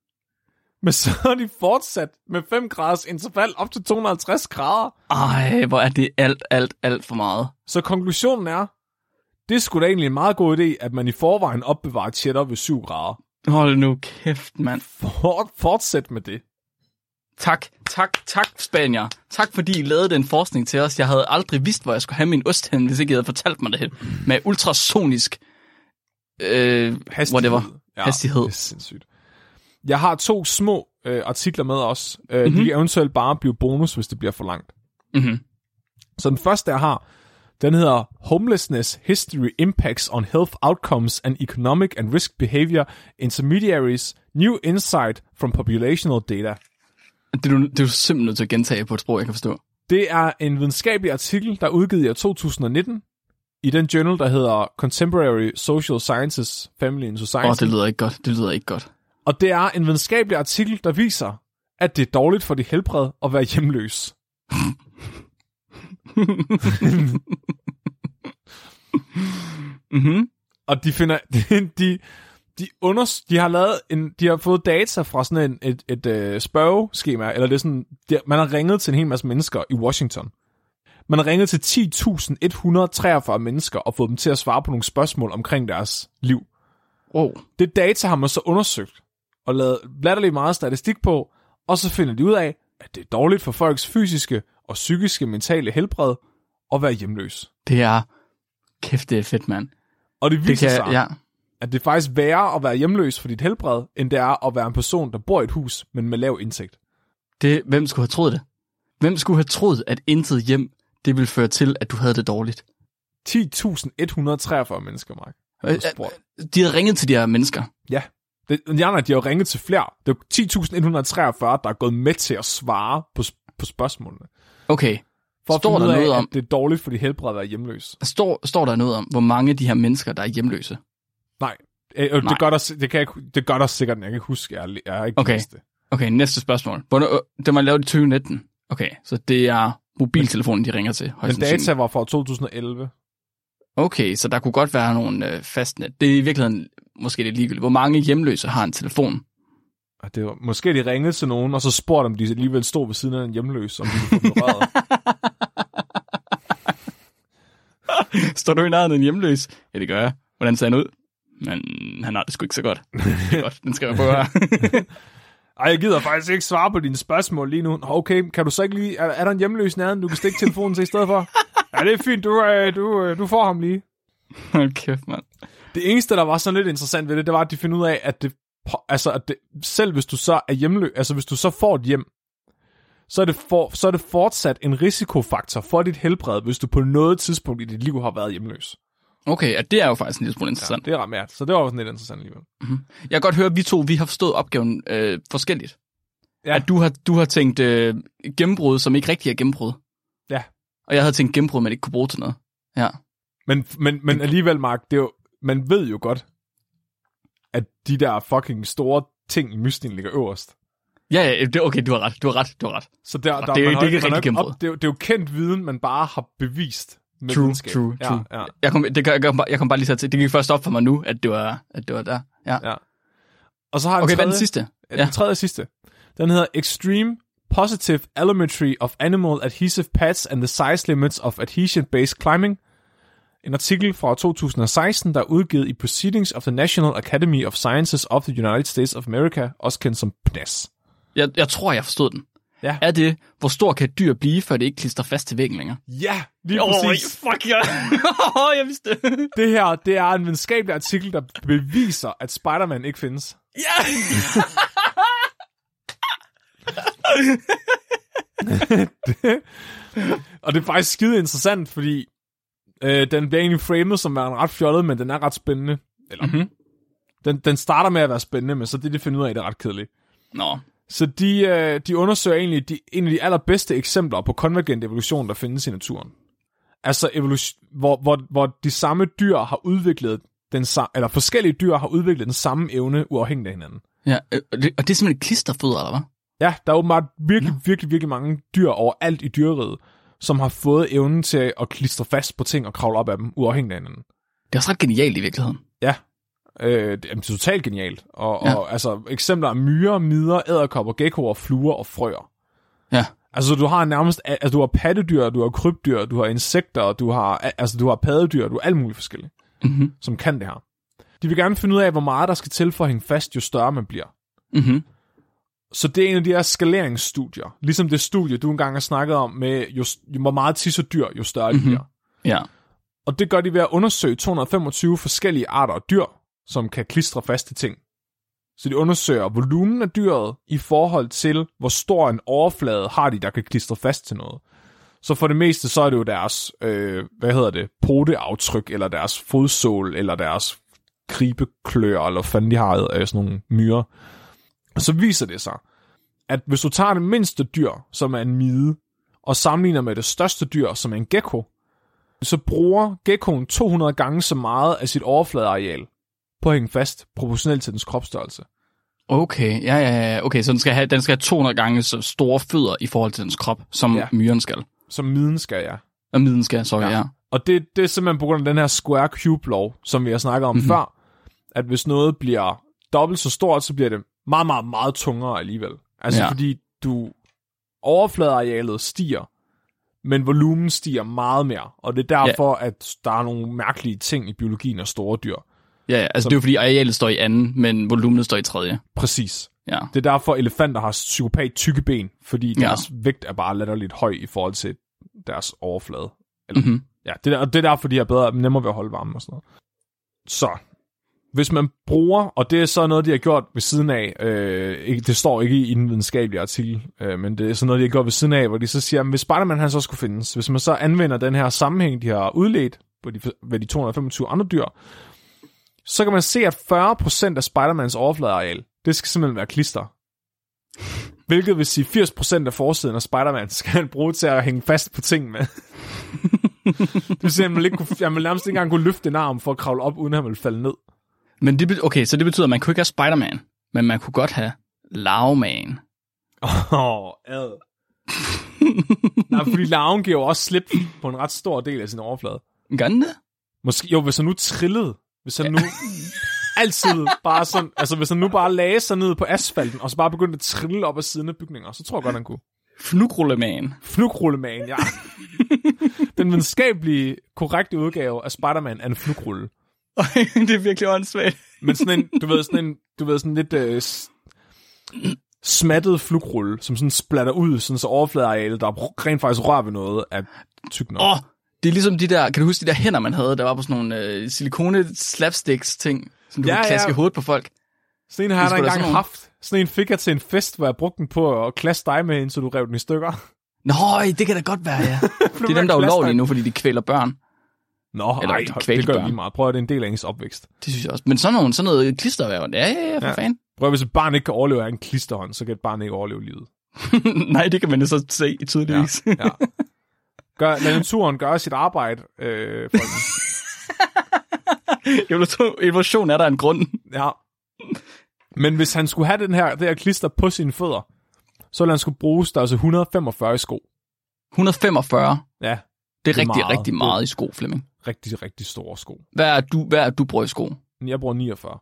Speaker 1: Men så har de fortsat med 5 graders interval op til 250 grader.
Speaker 2: Ej, hvor er det alt, alt, alt for meget.
Speaker 1: Så konklusionen er, det sgu da egentlig en meget god idé, at man i forvejen opbevarer cheddar ved 7 grader.
Speaker 2: Hold nu kæft, mand.
Speaker 1: For, fortsæt med det.
Speaker 2: Tak, tak, tak, Spanier. Tak, fordi I lavede den forskning til os. Jeg havde aldrig vidst, hvor jeg skulle have min ost hen, hvis ikke I havde fortalt mig det her. Med ultrasonisk øh, whatever.
Speaker 1: Ja,
Speaker 2: Hastighed.
Speaker 1: Det er sindssygt. Jeg har to små øh, artikler med os. Øh,
Speaker 2: Mhm.
Speaker 1: mm-hmm. De kan eventuelt bare blive bonus, hvis det bliver for langt.
Speaker 2: Mm-hmm.
Speaker 1: Så den første, jeg har, den hedder Homelessness History Impacts on Health Outcomes and Economic and Risk Behavior Intermediaries New Insight from Populational Data.
Speaker 2: Det, er du, det er du simpelthen nødt til at gentage på et sprog, jeg kan forstå.
Speaker 1: Det er en videnskabelig artikel, der er udgivet i år 2019 i den journal, der hedder Contemporary Social Sciences, Family and Society.
Speaker 2: Åh, oh, det lyder ikke godt. Det lyder ikke godt.
Speaker 1: Og det er en videnskabelig artikel, der viser, at det er dårligt for dit helbred at være hjemløs. [laughs]
Speaker 2: Mm-hmm.
Speaker 1: Og de finder, [laughs] de, de, de, unders, de har lavet en, de har fået data fra sådan en, et, et, et spørgeskema, eller det er sådan, de, man har ringet til en hel masse mennesker i Washington. Man har ringet til 10.143 mennesker og fået dem til at svare på nogle spørgsmål omkring deres liv.
Speaker 2: Wow.
Speaker 1: Det data har man så undersøgt og lavet latterligt meget statistik på, og så finder de ud af, at det er dårligt for folks fysiske og psykiske mentale helbred at være hjemløs.
Speaker 2: Det er... Kæft, det er fedt, mand.
Speaker 1: Og det
Speaker 2: Det
Speaker 1: viser
Speaker 2: kan,
Speaker 1: sig,
Speaker 2: ja.
Speaker 1: at det er faktisk værre at være hjemløs for dit helbred, end det er at være en person, der bor i et hus, men med lav indtægt.
Speaker 2: Det, hvem skulle have troet det? Hvem skulle have troet, at intet hjem, det ville føre til, at du havde det dårligt?
Speaker 1: 10.143 mennesker, Mark.
Speaker 2: Øh, øh, De havde ringet til de her mennesker.
Speaker 1: Ja. Det, ja, nej, de har ringet til flere. Det er 10.143, der er gået med til at svare på, på spørgsmålene.
Speaker 2: Okay.
Speaker 1: For at
Speaker 2: Står der
Speaker 1: ud af,
Speaker 2: noget om-
Speaker 1: det er dårligt for dit helbred at være hjemløs.
Speaker 2: Står, står der noget om, hvor mange af de her mennesker, der er hjemløse?
Speaker 1: Nej. Øh, øh,
Speaker 2: Nej.
Speaker 1: det, gør der, det, kan jeg, det gør der sikkert, jeg kan huske, jeg, jeg har ikke
Speaker 2: Okay.
Speaker 1: læst det.
Speaker 2: Okay, næste spørgsmål. Hvornår, øh, det var lavet i 2019. Okay, så det er mobiltelefonen, de ringer til.
Speaker 1: Men data var fra 2011.
Speaker 2: Okay, så der kunne godt være nogle øh, fastnet. Det er i virkeligheden måske lidt ligegyldigt. Hvor mange hjemløse har en telefon?
Speaker 1: Og det var, måske de ringede til nogen, og så spurgte om de alligevel stod ved siden af en hjemløs, om de kunne få røret. [laughs]
Speaker 2: Står du i nærheden af en hjemløs? Ja, det gør jeg. Hvordan ser han ud? Men han har det sgu ikke så godt. [laughs] Det er godt, den skal jeg prøve her. [laughs]
Speaker 1: Ej, jeg gider faktisk ikke svare på dine spørgsmål lige nu. Okay, kan du så ikke lige... Er, er der en hjemløs nærheden, du kan stikke telefonen til i stedet for? Ja, det er fint. Du, øh, du, øh, du får ham lige.
Speaker 2: Hold kæft, mand.
Speaker 1: Det eneste, der var sådan lidt interessant ved det, det var, at de finder ud af, at det, altså, at det, selv hvis du så er hjemløs, altså hvis du så får et hjem, så er, det for, så er det fortsat en risikofaktor for dit helbred, hvis du på noget tidspunkt i dit liv har været hjemløs.
Speaker 2: Okay, ja, det er jo faktisk en lille smule interessant.
Speaker 1: Ja, det er ret mærkt, så det var også lidt interessant alligevel.
Speaker 2: Jeg kan godt høre, at vi to vi har forstået opgaven øh, forskelligt.
Speaker 1: Ja.
Speaker 2: At du har, du har tænkt øh, gennembrud, som ikke rigtig er gennembrud.
Speaker 1: Ja.
Speaker 2: Og jeg havde tænkt gennembrud, man ikke kunne bruge til noget. Ja.
Speaker 1: Men, men, men alligevel, Mark, det er jo, man ved jo godt, at de der fucking store ting i mystikken ligger øverst.
Speaker 2: Ja, ja, det, okay, du har ret, du har ret, du har ret.
Speaker 1: Så der, der,
Speaker 2: det er
Speaker 1: man har
Speaker 2: ikke rigtig gennembrud.
Speaker 1: op- det, er jo, det er jo kendt viden, man bare har bevist med
Speaker 2: True,
Speaker 1: videnskab.
Speaker 2: true,
Speaker 1: ja,
Speaker 2: true.
Speaker 1: Ja,
Speaker 2: Jeg kom, det, jeg, kom, jeg kom bare lige til at det gik først op for mig nu, at det var, at det var der. Ja.
Speaker 1: ja. Og så har jeg
Speaker 2: Okay,
Speaker 1: en
Speaker 2: hvad er den
Speaker 1: tredje,
Speaker 2: sidste?
Speaker 1: Ja.
Speaker 2: Ja.
Speaker 1: Den tredje sidste. Den hedder Extreme Positive Allometry of Animal Adhesive Pads and the Size Limits of Adhesion-Based Climbing. En artikel fra 2016, der er udgivet i Proceedings of the National Academy of Sciences of the United States of America, også kendt som PNAS.
Speaker 2: Jeg, jeg tror, jeg forstod den.
Speaker 1: Ja.
Speaker 2: Er det, hvor stor kan et dyr blive, før det ikke klister fast til væggen længere?
Speaker 1: Ja, lige præcis.
Speaker 2: fuck ja. [laughs] jeg vidste det.
Speaker 1: Det her, det er en videnskabelig artikel, der beviser, at Spider-Man ikke findes.
Speaker 2: Ja. [laughs]
Speaker 1: Og det er faktisk skide interessant, fordi øh, den bliver egentlig framet som værende ret fjollet, men den er ret spændende. Eller,
Speaker 2: Mhm.
Speaker 1: den, den starter med at være spændende, men så det, de finder ud af, det er ret kedeligt.
Speaker 2: Nå,
Speaker 1: Så de, øh, de undersøger egentlig de, en af de allerbedste eksempler på konvergent evolution, der findes i naturen. Altså evolution, hvor, hvor, hvor de samme dyr har udviklet den eller forskellige dyr har udviklet den samme evne uafhængigt af hinanden.
Speaker 2: ja, øh, og det, og det er simpelthen klisterfødder, eller hvad?
Speaker 1: Ja, der er åbenbart virkelig, virkelig, virkelig mange dyr overalt i dyreriget, som har fået evnen til at klistre fast på ting og kravle op af dem, uafhængigt af hinanden.
Speaker 2: Det er også ret genialt i virkeligheden.
Speaker 1: Ja, øh, det er totalt genialt. Og,
Speaker 2: Ja.
Speaker 1: og altså, eksempler er myrer, midder, æderkopper, geckoer, fluer og frøer.
Speaker 2: Ja.
Speaker 1: Altså, du har nærmest, altså, du har pattedyr, du har krybdyr, du har insekter, du har, altså, du har paddedyr, du har alt muligt forskelligt,
Speaker 2: Mhm.
Speaker 1: som kan det her. De vil gerne finde ud af, hvor meget der skal til for at hænge fast, jo større man bliver.
Speaker 2: Mhm.
Speaker 1: Så det er en af de her skaleringsstudier. Ligesom det studie, du engang har snakket om, med jo, jo hvor meget tisser dyr, jo større de
Speaker 2: Mhm.
Speaker 1: bliver.
Speaker 2: Ja.
Speaker 1: Og det gør de ved at undersøge 225 forskellige arter af dyr, som kan klistre fast til ting. Så de undersøger volumen af dyret i forhold til, hvor stor en overflade har de, der kan klistre fast til noget. Så for det meste, så er det jo deres, øh, hvad hedder det, poteaftryk, eller deres fodsål, eller deres gribeklør, eller hvad fanden de har, øh, sådan nogle myrer. Og så viser det sig, at hvis du tager det mindste dyr, som er en mide, og sammenligner med det største dyr, som er en gecko, så bruger geckoen 200 gange så meget af sit overfladeareal på at hænge fast, proportionelt til dens kropsstørrelse.
Speaker 2: Okay, ja, ja, ja. Okay, så den skal have, den skal have 200 gange så store fødder i forhold til dens krop, som
Speaker 1: Ja.
Speaker 2: ja. myren skal.
Speaker 1: Som miden skal jeg.
Speaker 2: Og miden skal, sorry,
Speaker 1: Ja.
Speaker 2: ja. ja.
Speaker 1: Og det, det er simpelthen på grund af den her square cube lov, som vi har snakket om mm-hmm. før, at hvis noget bliver dobbelt så stort, så bliver det meget, meget, meget tungere alligevel. Altså ja.
Speaker 2: Ja.
Speaker 1: fordi du overfladearealet stiger, men volumen stiger meget mere. Og det er derfor, ja. at der er nogle mærkelige ting i biologien af store dyr.
Speaker 2: Ja, ja, altså
Speaker 1: Så-
Speaker 2: det er jo fordi arealet står i anden, men volumenet står i tredje.
Speaker 1: Præcis.
Speaker 2: Ja.
Speaker 1: Det er derfor, elefanter har psykopat tykke ben, fordi
Speaker 2: Ja.
Speaker 1: deres vægt er bare latterligt høj i forhold til deres overflade. Eller,
Speaker 2: Mhm.
Speaker 1: Ja, det er, og det er derfor, de er bedre, nemmere ved at holde varme og sådan noget. Så, hvis man bruger, og det er så noget, de har gjort ved siden af, øh, det står ikke i den videnskabelige artikel, øh, men det er sådan noget, de har gjort ved siden af, hvor de så siger, at hvis Spider-Man han så skulle findes, hvis man så anvender den her sammenhæng, de har udledt på de, ved de 225 andre dyr, så kan man se, at 40% af Spider-Mans overfladeareal, det skal simpelthen være klister. Hvilket vil sige, 80% af forsiden af Spider-Man skal han bruge til at hænge fast på ting med. [laughs] det vil sige, at man, ikke kunne, jeg vil nærmest ikke engang kunne løfte en arm for at kravle op, uden at han ville falde ned.
Speaker 2: Men det, okay, så det betyder, at man kunne ikke have Spider-Man, men man kunne godt have Lavman.
Speaker 1: Åh, oh, ad. Nej, fordi larven giver jo også slip på en ret stor del af sin overflade.
Speaker 2: Gør den det?
Speaker 1: Måske, jo, hvis han nu trillede, hvis han nu [laughs] altid bare sådan, altså hvis han nu bare lagde sig ned på asfalten, og så bare begyndte at trille op ad siden af bygninger, så tror jeg godt, han kunne.
Speaker 2: Fnugrulleman.
Speaker 1: Fnugrullemand, ja. [laughs] Den videnskabelige, korrekte udgave af Spider-Man er en flugrulle. [laughs]
Speaker 2: det er virkelig åndssvagt.
Speaker 1: Men sådan en, du ved, sådan en, du ved, sådan lidt øh, s- smattet flugrulle, som sådan splatter ud, sådan så overfladearealet, der rent faktisk rører ved noget, er tyk nok.
Speaker 2: Åh, oh, det er ligesom de der, kan du huske de der hænder, man havde, der var på sådan nogle øh, silikone slapsticks ting, som du
Speaker 1: Ja,
Speaker 2: kunne klaske
Speaker 1: ja.
Speaker 2: hovedet på folk.
Speaker 1: Sådan en har jeg engang
Speaker 2: sådan
Speaker 1: haft. Sådan en fik jeg til en fest, hvor jeg brugte den på at klasse dig med hende, så du rev den i stykker.
Speaker 2: Nå, det kan da godt være, ja. [laughs] det er dem, der er ulovlige nu, fordi de kvæler børn.
Speaker 1: Nå,
Speaker 2: Eller
Speaker 1: ej, det gør lige meget. Prøv at det er en del af ens opvækst.
Speaker 2: Det synes jeg også. Men sådan, nogle, sådan noget klisterværv, ja, ja, ja, for
Speaker 1: Ja.
Speaker 2: fanden.
Speaker 1: Prøv hvis et barn ikke kan overleve af en klisterhånd, så kan et barn ikke overleve livet. [laughs]
Speaker 2: Nej, det kan man jo så se tydeligvis. Ja.
Speaker 1: Ja. Gør, lad naturen gøre sit arbejde, øh. [laughs]
Speaker 2: Evolution, evolution er der en grund.
Speaker 1: Ja. Men hvis han skulle have den her, det her klister på sine fødder, så ville han skulle bruge størrelse 145 i sko.
Speaker 2: 145,
Speaker 1: Ja,
Speaker 2: det er,
Speaker 1: Det er
Speaker 2: rigtig,
Speaker 1: meget.
Speaker 2: rigtig meget i sko, Flemming.
Speaker 1: rigtig, rigtig store sko.
Speaker 2: Hvad er du, hvad er du bruger i sko?
Speaker 1: Men Jeg bruger 49.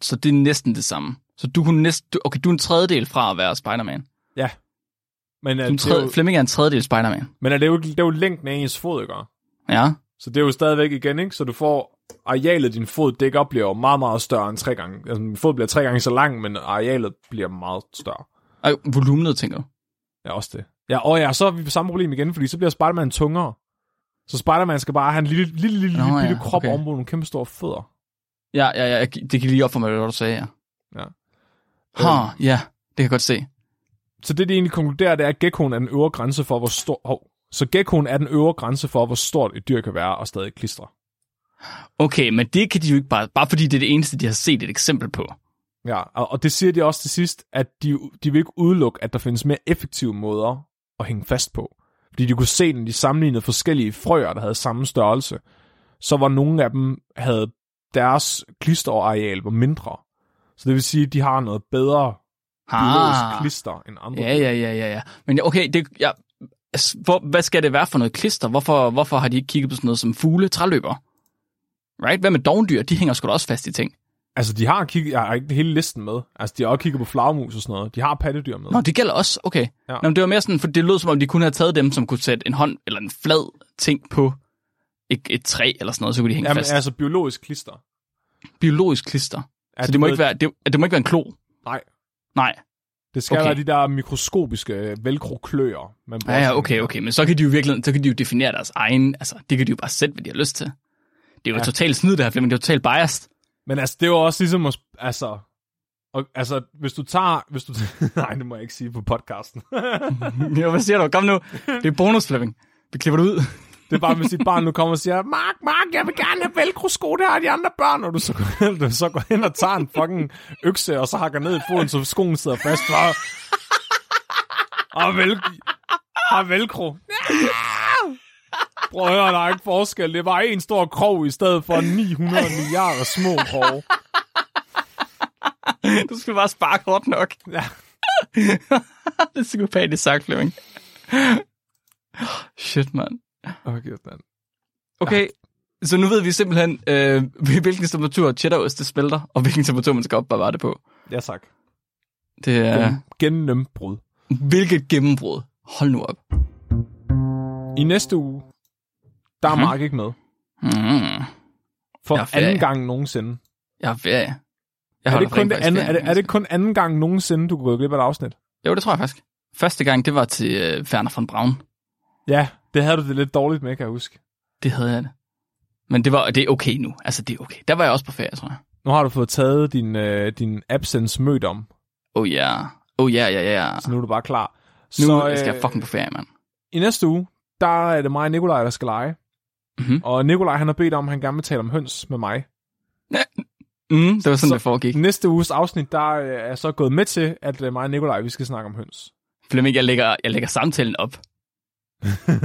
Speaker 2: Så det er næsten det samme. Så du kunne næsten, okay, du er en tredjedel fra at være Spider-Man.
Speaker 1: Ja. Men,
Speaker 2: Du
Speaker 1: er,
Speaker 2: tredje,
Speaker 1: jo,
Speaker 2: Flemming er en tredjedel Spider-Man.
Speaker 1: men er det, jo, det er jo længden af ens fod, ikke?
Speaker 2: Ja.
Speaker 1: Så det er jo stadigvæk igen, ikke? Så du får arealet, din fod dækker op, bliver meget, meget større end tre gange. Altså, din fod bliver tre gange så lang, men arealet bliver meget større.
Speaker 2: Og volumenet, tænker du?
Speaker 1: Ja, også det. Ja, og ja, så er vi på samme problem igen, fordi så bliver Spider-Man tungere. Så Spider-Man skal bare have en lille, lille, lille,
Speaker 2: Nå,
Speaker 1: lille
Speaker 2: ja,
Speaker 1: krop
Speaker 2: okay.
Speaker 1: ovenpå nogle kæmpe store fødder.
Speaker 2: Ja, ja, ja, det kan lige op for mig, hvad du sagde, ja.
Speaker 1: Ja.
Speaker 2: Ha, ja, det kan jeg godt se.
Speaker 1: Så det, de egentlig konkluderer, det er, at geckoen er den øvre grænse for, hvor stor... Hov. Så geckoen er den øvre grænse for, hvor stort et dyr kan være og stadig klistre.
Speaker 2: Okay, men det kan de jo ikke bare, bare fordi det er det eneste, de har set et eksempel på.
Speaker 1: Ja, og, og det siger de også til sidst, at de, de vil ikke udelukke, at der findes mere effektive måder at hænge fast på. Fordi de kunne se, når de sammenlignede forskellige frøer, der havde samme størrelse, så var nogle af dem, havde deres klisterareal var mindre. Så det vil sige, at de har noget bedre biologisk klister end andre.
Speaker 2: Ja, ja, ja, ja, ja. Men okay, det, ja, altså, hvor, hvad skal det være for noget klister? Hvorfor, hvorfor har de ikke kigget på sådan noget som fugle, træløber? Right? Hvad med dogndyr? De hænger sgu da også fast i ting.
Speaker 1: Altså, de har kigget, jeg har ikke hele listen med. Altså, de har også kigget på flagmus og sådan noget. De har pattedyr med.
Speaker 2: Nå, det gælder også. Okay.
Speaker 1: Ja.
Speaker 2: Nå, men det var mere sådan, for det lød som om, de kunne have taget dem, som kunne sætte en hånd eller en flad ting på et, et træ eller sådan noget, så kunne de hænge
Speaker 1: Jamen,
Speaker 2: fast.
Speaker 1: altså biologisk klister.
Speaker 2: Biologisk klister.
Speaker 1: Ja,
Speaker 2: så
Speaker 1: du
Speaker 2: det må,
Speaker 1: ved-
Speaker 2: ikke være, det, det må ikke være en klo.
Speaker 1: Nej,
Speaker 2: Nej.
Speaker 1: det skal
Speaker 2: Okay.
Speaker 1: være de der mikroskopiske velcro-kløer. Man
Speaker 2: Ja, ja, okay, okay. Men så kan de jo virkelig, så kan de jo definere deres egen, altså, det kan de jo bare sætte, hvad de har lyst til. Det er jo
Speaker 1: ja.
Speaker 2: totalt snyd, det her, Flemming. Det er totalt biased.
Speaker 1: Men altså, det er jo også ligesom, at, altså, og, altså, hvis du tager, hvis du, [laughs] nej, det må jeg ikke sige på podcasten. [laughs]
Speaker 2: jo, hvad siger du? Kom nu. Det er bonus, Flemming. Vi klipper det ud. [laughs]
Speaker 1: det er bare, hvis dit barn nu kommer og siger, Mark, Mark, jeg vil gerne have velcro-sko, der har de andre børn, og du så går, hen, du så går hen og tager en fucking økse, og så hakker ned i foden, så skoen sidder fast, og, og vel, har velcro. Prøv at høre, der er ikke forskel. Det bare en stor krog i stedet for 900 milliarder små kroge.
Speaker 2: Du skal bare sparke hårdt nok.
Speaker 1: Ja. [laughs]
Speaker 2: det er psykopatisk sagt, Flemming. [gasps] Shit, mand.
Speaker 1: Okay, man.
Speaker 2: Okay, så nu ved vi simpelthen, øh, [laughs] hvilken temperatur cheddarost det smelter, og hvilken temperatur man skal opbevare det på.
Speaker 1: Ja, tak.
Speaker 2: Det er...
Speaker 1: Ja. Gennembrud.
Speaker 2: Hvilket gennembrud. Hold nu op.
Speaker 1: I næste uge, der er
Speaker 2: Mhm.
Speaker 1: Mark ikke med.
Speaker 2: Mm.
Speaker 1: For
Speaker 2: Jeg er
Speaker 1: anden gang nogensinde.
Speaker 2: Jeg har ferie. Jeg
Speaker 1: Er det, kun det anden, er, det, er det kun anden gang nogensinde, du går glip af et afsnit?
Speaker 2: Jo, det tror jeg faktisk. Første gang, det var til øh, Werner von Braun.
Speaker 1: Ja, det havde du det lidt dårligt med, kan jeg huske.
Speaker 2: Det havde jeg det. Men det, var, det er okay nu. Altså, det er okay. Der var jeg også på ferie, tror jeg.
Speaker 1: Nu har du fået taget din, øh, din absence mødt om,
Speaker 2: Oh ja. Yeah. Oh ja, ja, ja.
Speaker 1: så nu er du bare klar.
Speaker 2: Nu
Speaker 1: så, øh,
Speaker 2: skal jeg fucking på ferie, mand.
Speaker 1: I næste uge, der er det mig og Nikolaj, der skal lege.
Speaker 2: Mhm.
Speaker 1: Og Nikolaj, han har bedt om, at han gerne vil tale om høns med mig.
Speaker 2: Mm, det var sådan,
Speaker 1: Så-
Speaker 2: det foregik.
Speaker 1: Næste uges afsnit, der øh, er jeg så gået med til, at øh, mig og Nikolaj, vi skal snakke om høns.
Speaker 2: Flemming, jeg lægger, jeg lægger samtalen op. [laughs]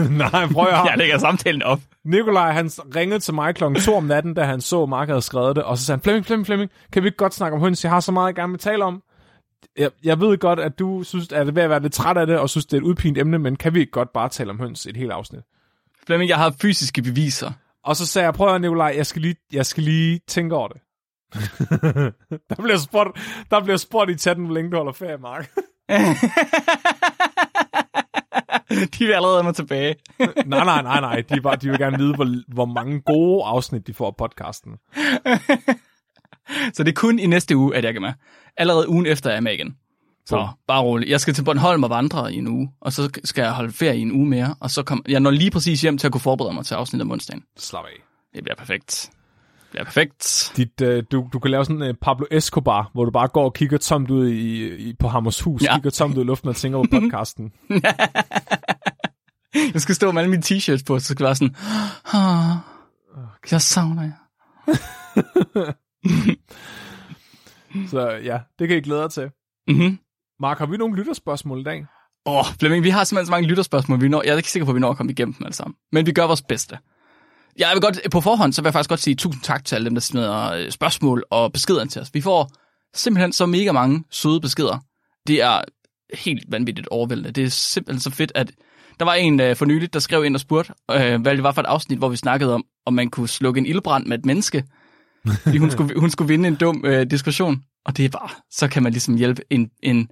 Speaker 1: Nej, prøv at.
Speaker 2: Jeg lægger samtalen op.
Speaker 1: Nikolaj, han ringede til mig klokken 2 om natten, da han så, at Mark havde skrevet det, og så sagde han, Flemming, Flemming, Flemming, kan vi ikke godt snakke om høns? Jeg har så meget, jeg gerne vil tale om. Jeg, jeg ved godt, at du synes, at det er ved at være lidt træt af det, og synes, det er et udpint emne, men kan vi ikke godt bare tale om høns et helt afsnit?
Speaker 2: Flemming, jeg har fysiske beviser.
Speaker 1: Og så sagde jeg, prøv at Nikolaj, jeg skal lige, jeg skal lige tænke over det. [laughs] der bliver spurgt, der bliver spurgt i chatten, hvor længe du holder ferie, Mark. [laughs]
Speaker 2: de vil allerede have mig tilbage. [laughs]
Speaker 1: nej, nej, nej, nej. De, bare, de vil gerne vide, hvor, hvor mange gode afsnit de får af podcasten.
Speaker 2: Så det er kun i næste uge, at jeg er med. Allerede ugen efter er jeg med igen. Så bare roligt. Jeg skal til Bornholm og vandre i en uge, og så skal jeg holde ferie i en uge mere, og så kom, jeg når lige præcis hjem til at kunne forberede mig til afsnit om onsdagen.
Speaker 1: Slap af.
Speaker 2: Det bliver perfekt. Det bliver perfekt.
Speaker 1: Dit, øh, du, du kan lave sådan en øh, Pablo Escobar, hvor du bare går og kigger tomt ud i, i, på Hammers hus,
Speaker 2: Ja.
Speaker 1: kigger tomt ud i luften og tænker på [laughs] podcasten. [laughs]
Speaker 2: Jeg skal stå med alle mine t-shirts på, så skal det være sådan, ah, jeg savner jer. [laughs]
Speaker 1: Så ja, det kan I glæde jer til.
Speaker 2: Mhm.
Speaker 1: Mark, har vi nogle lytterspørgsmål i dag?
Speaker 2: Åh, oh, Flemming, vi har simpelthen så mange lytterspørgsmål. Vi når, jeg er ikke sikker på, at vi når at komme igennem dem alle sammen. Men vi gør vores bedste. Jeg vil godt, på forhånd, så vil jeg faktisk godt sige tusind tak til alle dem, der smider øh, spørgsmål og beskeder til os. Vi får simpelthen så mega mange søde beskeder. Det er helt vanvittigt overvældende. Det er simpelthen så fedt, at der var en øh, for nyligt, der skrev ind og spurgte, øh, hvad det var for et afsnit, hvor vi snakkede om, om man kunne slukke en ildbrand med et menneske. Fordi hun skulle, hun skulle vinde en dum øh, diskussion. Og det er bare, så kan man ligesom hjælpe en, en,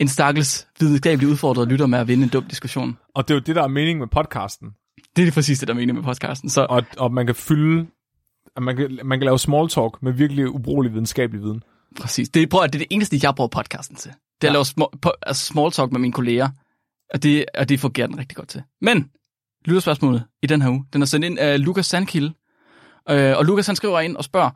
Speaker 2: en stakkels videnskabeligt udfordret lytter med at vinde en dum diskussion.
Speaker 1: Og det er jo det, der er meningen med podcasten.
Speaker 2: Det er det præcis det, der mener med podcasten. Så
Speaker 1: Og, og man kan fylde... At man, kan, man kan lave small talk med virkelig ubrugelig videnskabelig viden.
Speaker 2: præcis. Det, prøv, at- det er det eneste, jeg bruger podcasten til. Det er at
Speaker 1: Ja.
Speaker 2: lave small, på, altså small talk med mine kolleger. Og det, og det fungerer den rigtig godt til. Men, lytterspørgsmålet i den her uge, den er sendt ind af Lukas Sandkilde. Øh, og Lukas han skriver ind og spørger,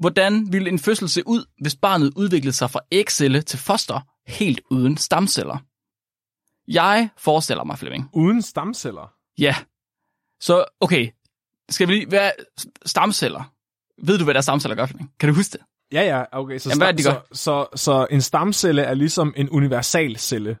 Speaker 2: hvordan ville en fødsel se ud, hvis barnet udviklede sig fra ægcelle til foster helt uden stamceller? Jeg forestiller mig, Flemming.
Speaker 1: Uden stamceller.
Speaker 2: Ja. Så, okay. Skal vi lige... Hvad er stamceller? Ved du, hvad der stamceller gør, Flemming? Kan du huske det?
Speaker 1: Ja, ja, okay. Så,
Speaker 2: Jamen, hvad er det, de
Speaker 1: så, så, så en stamcelle er ligesom en universalcelle,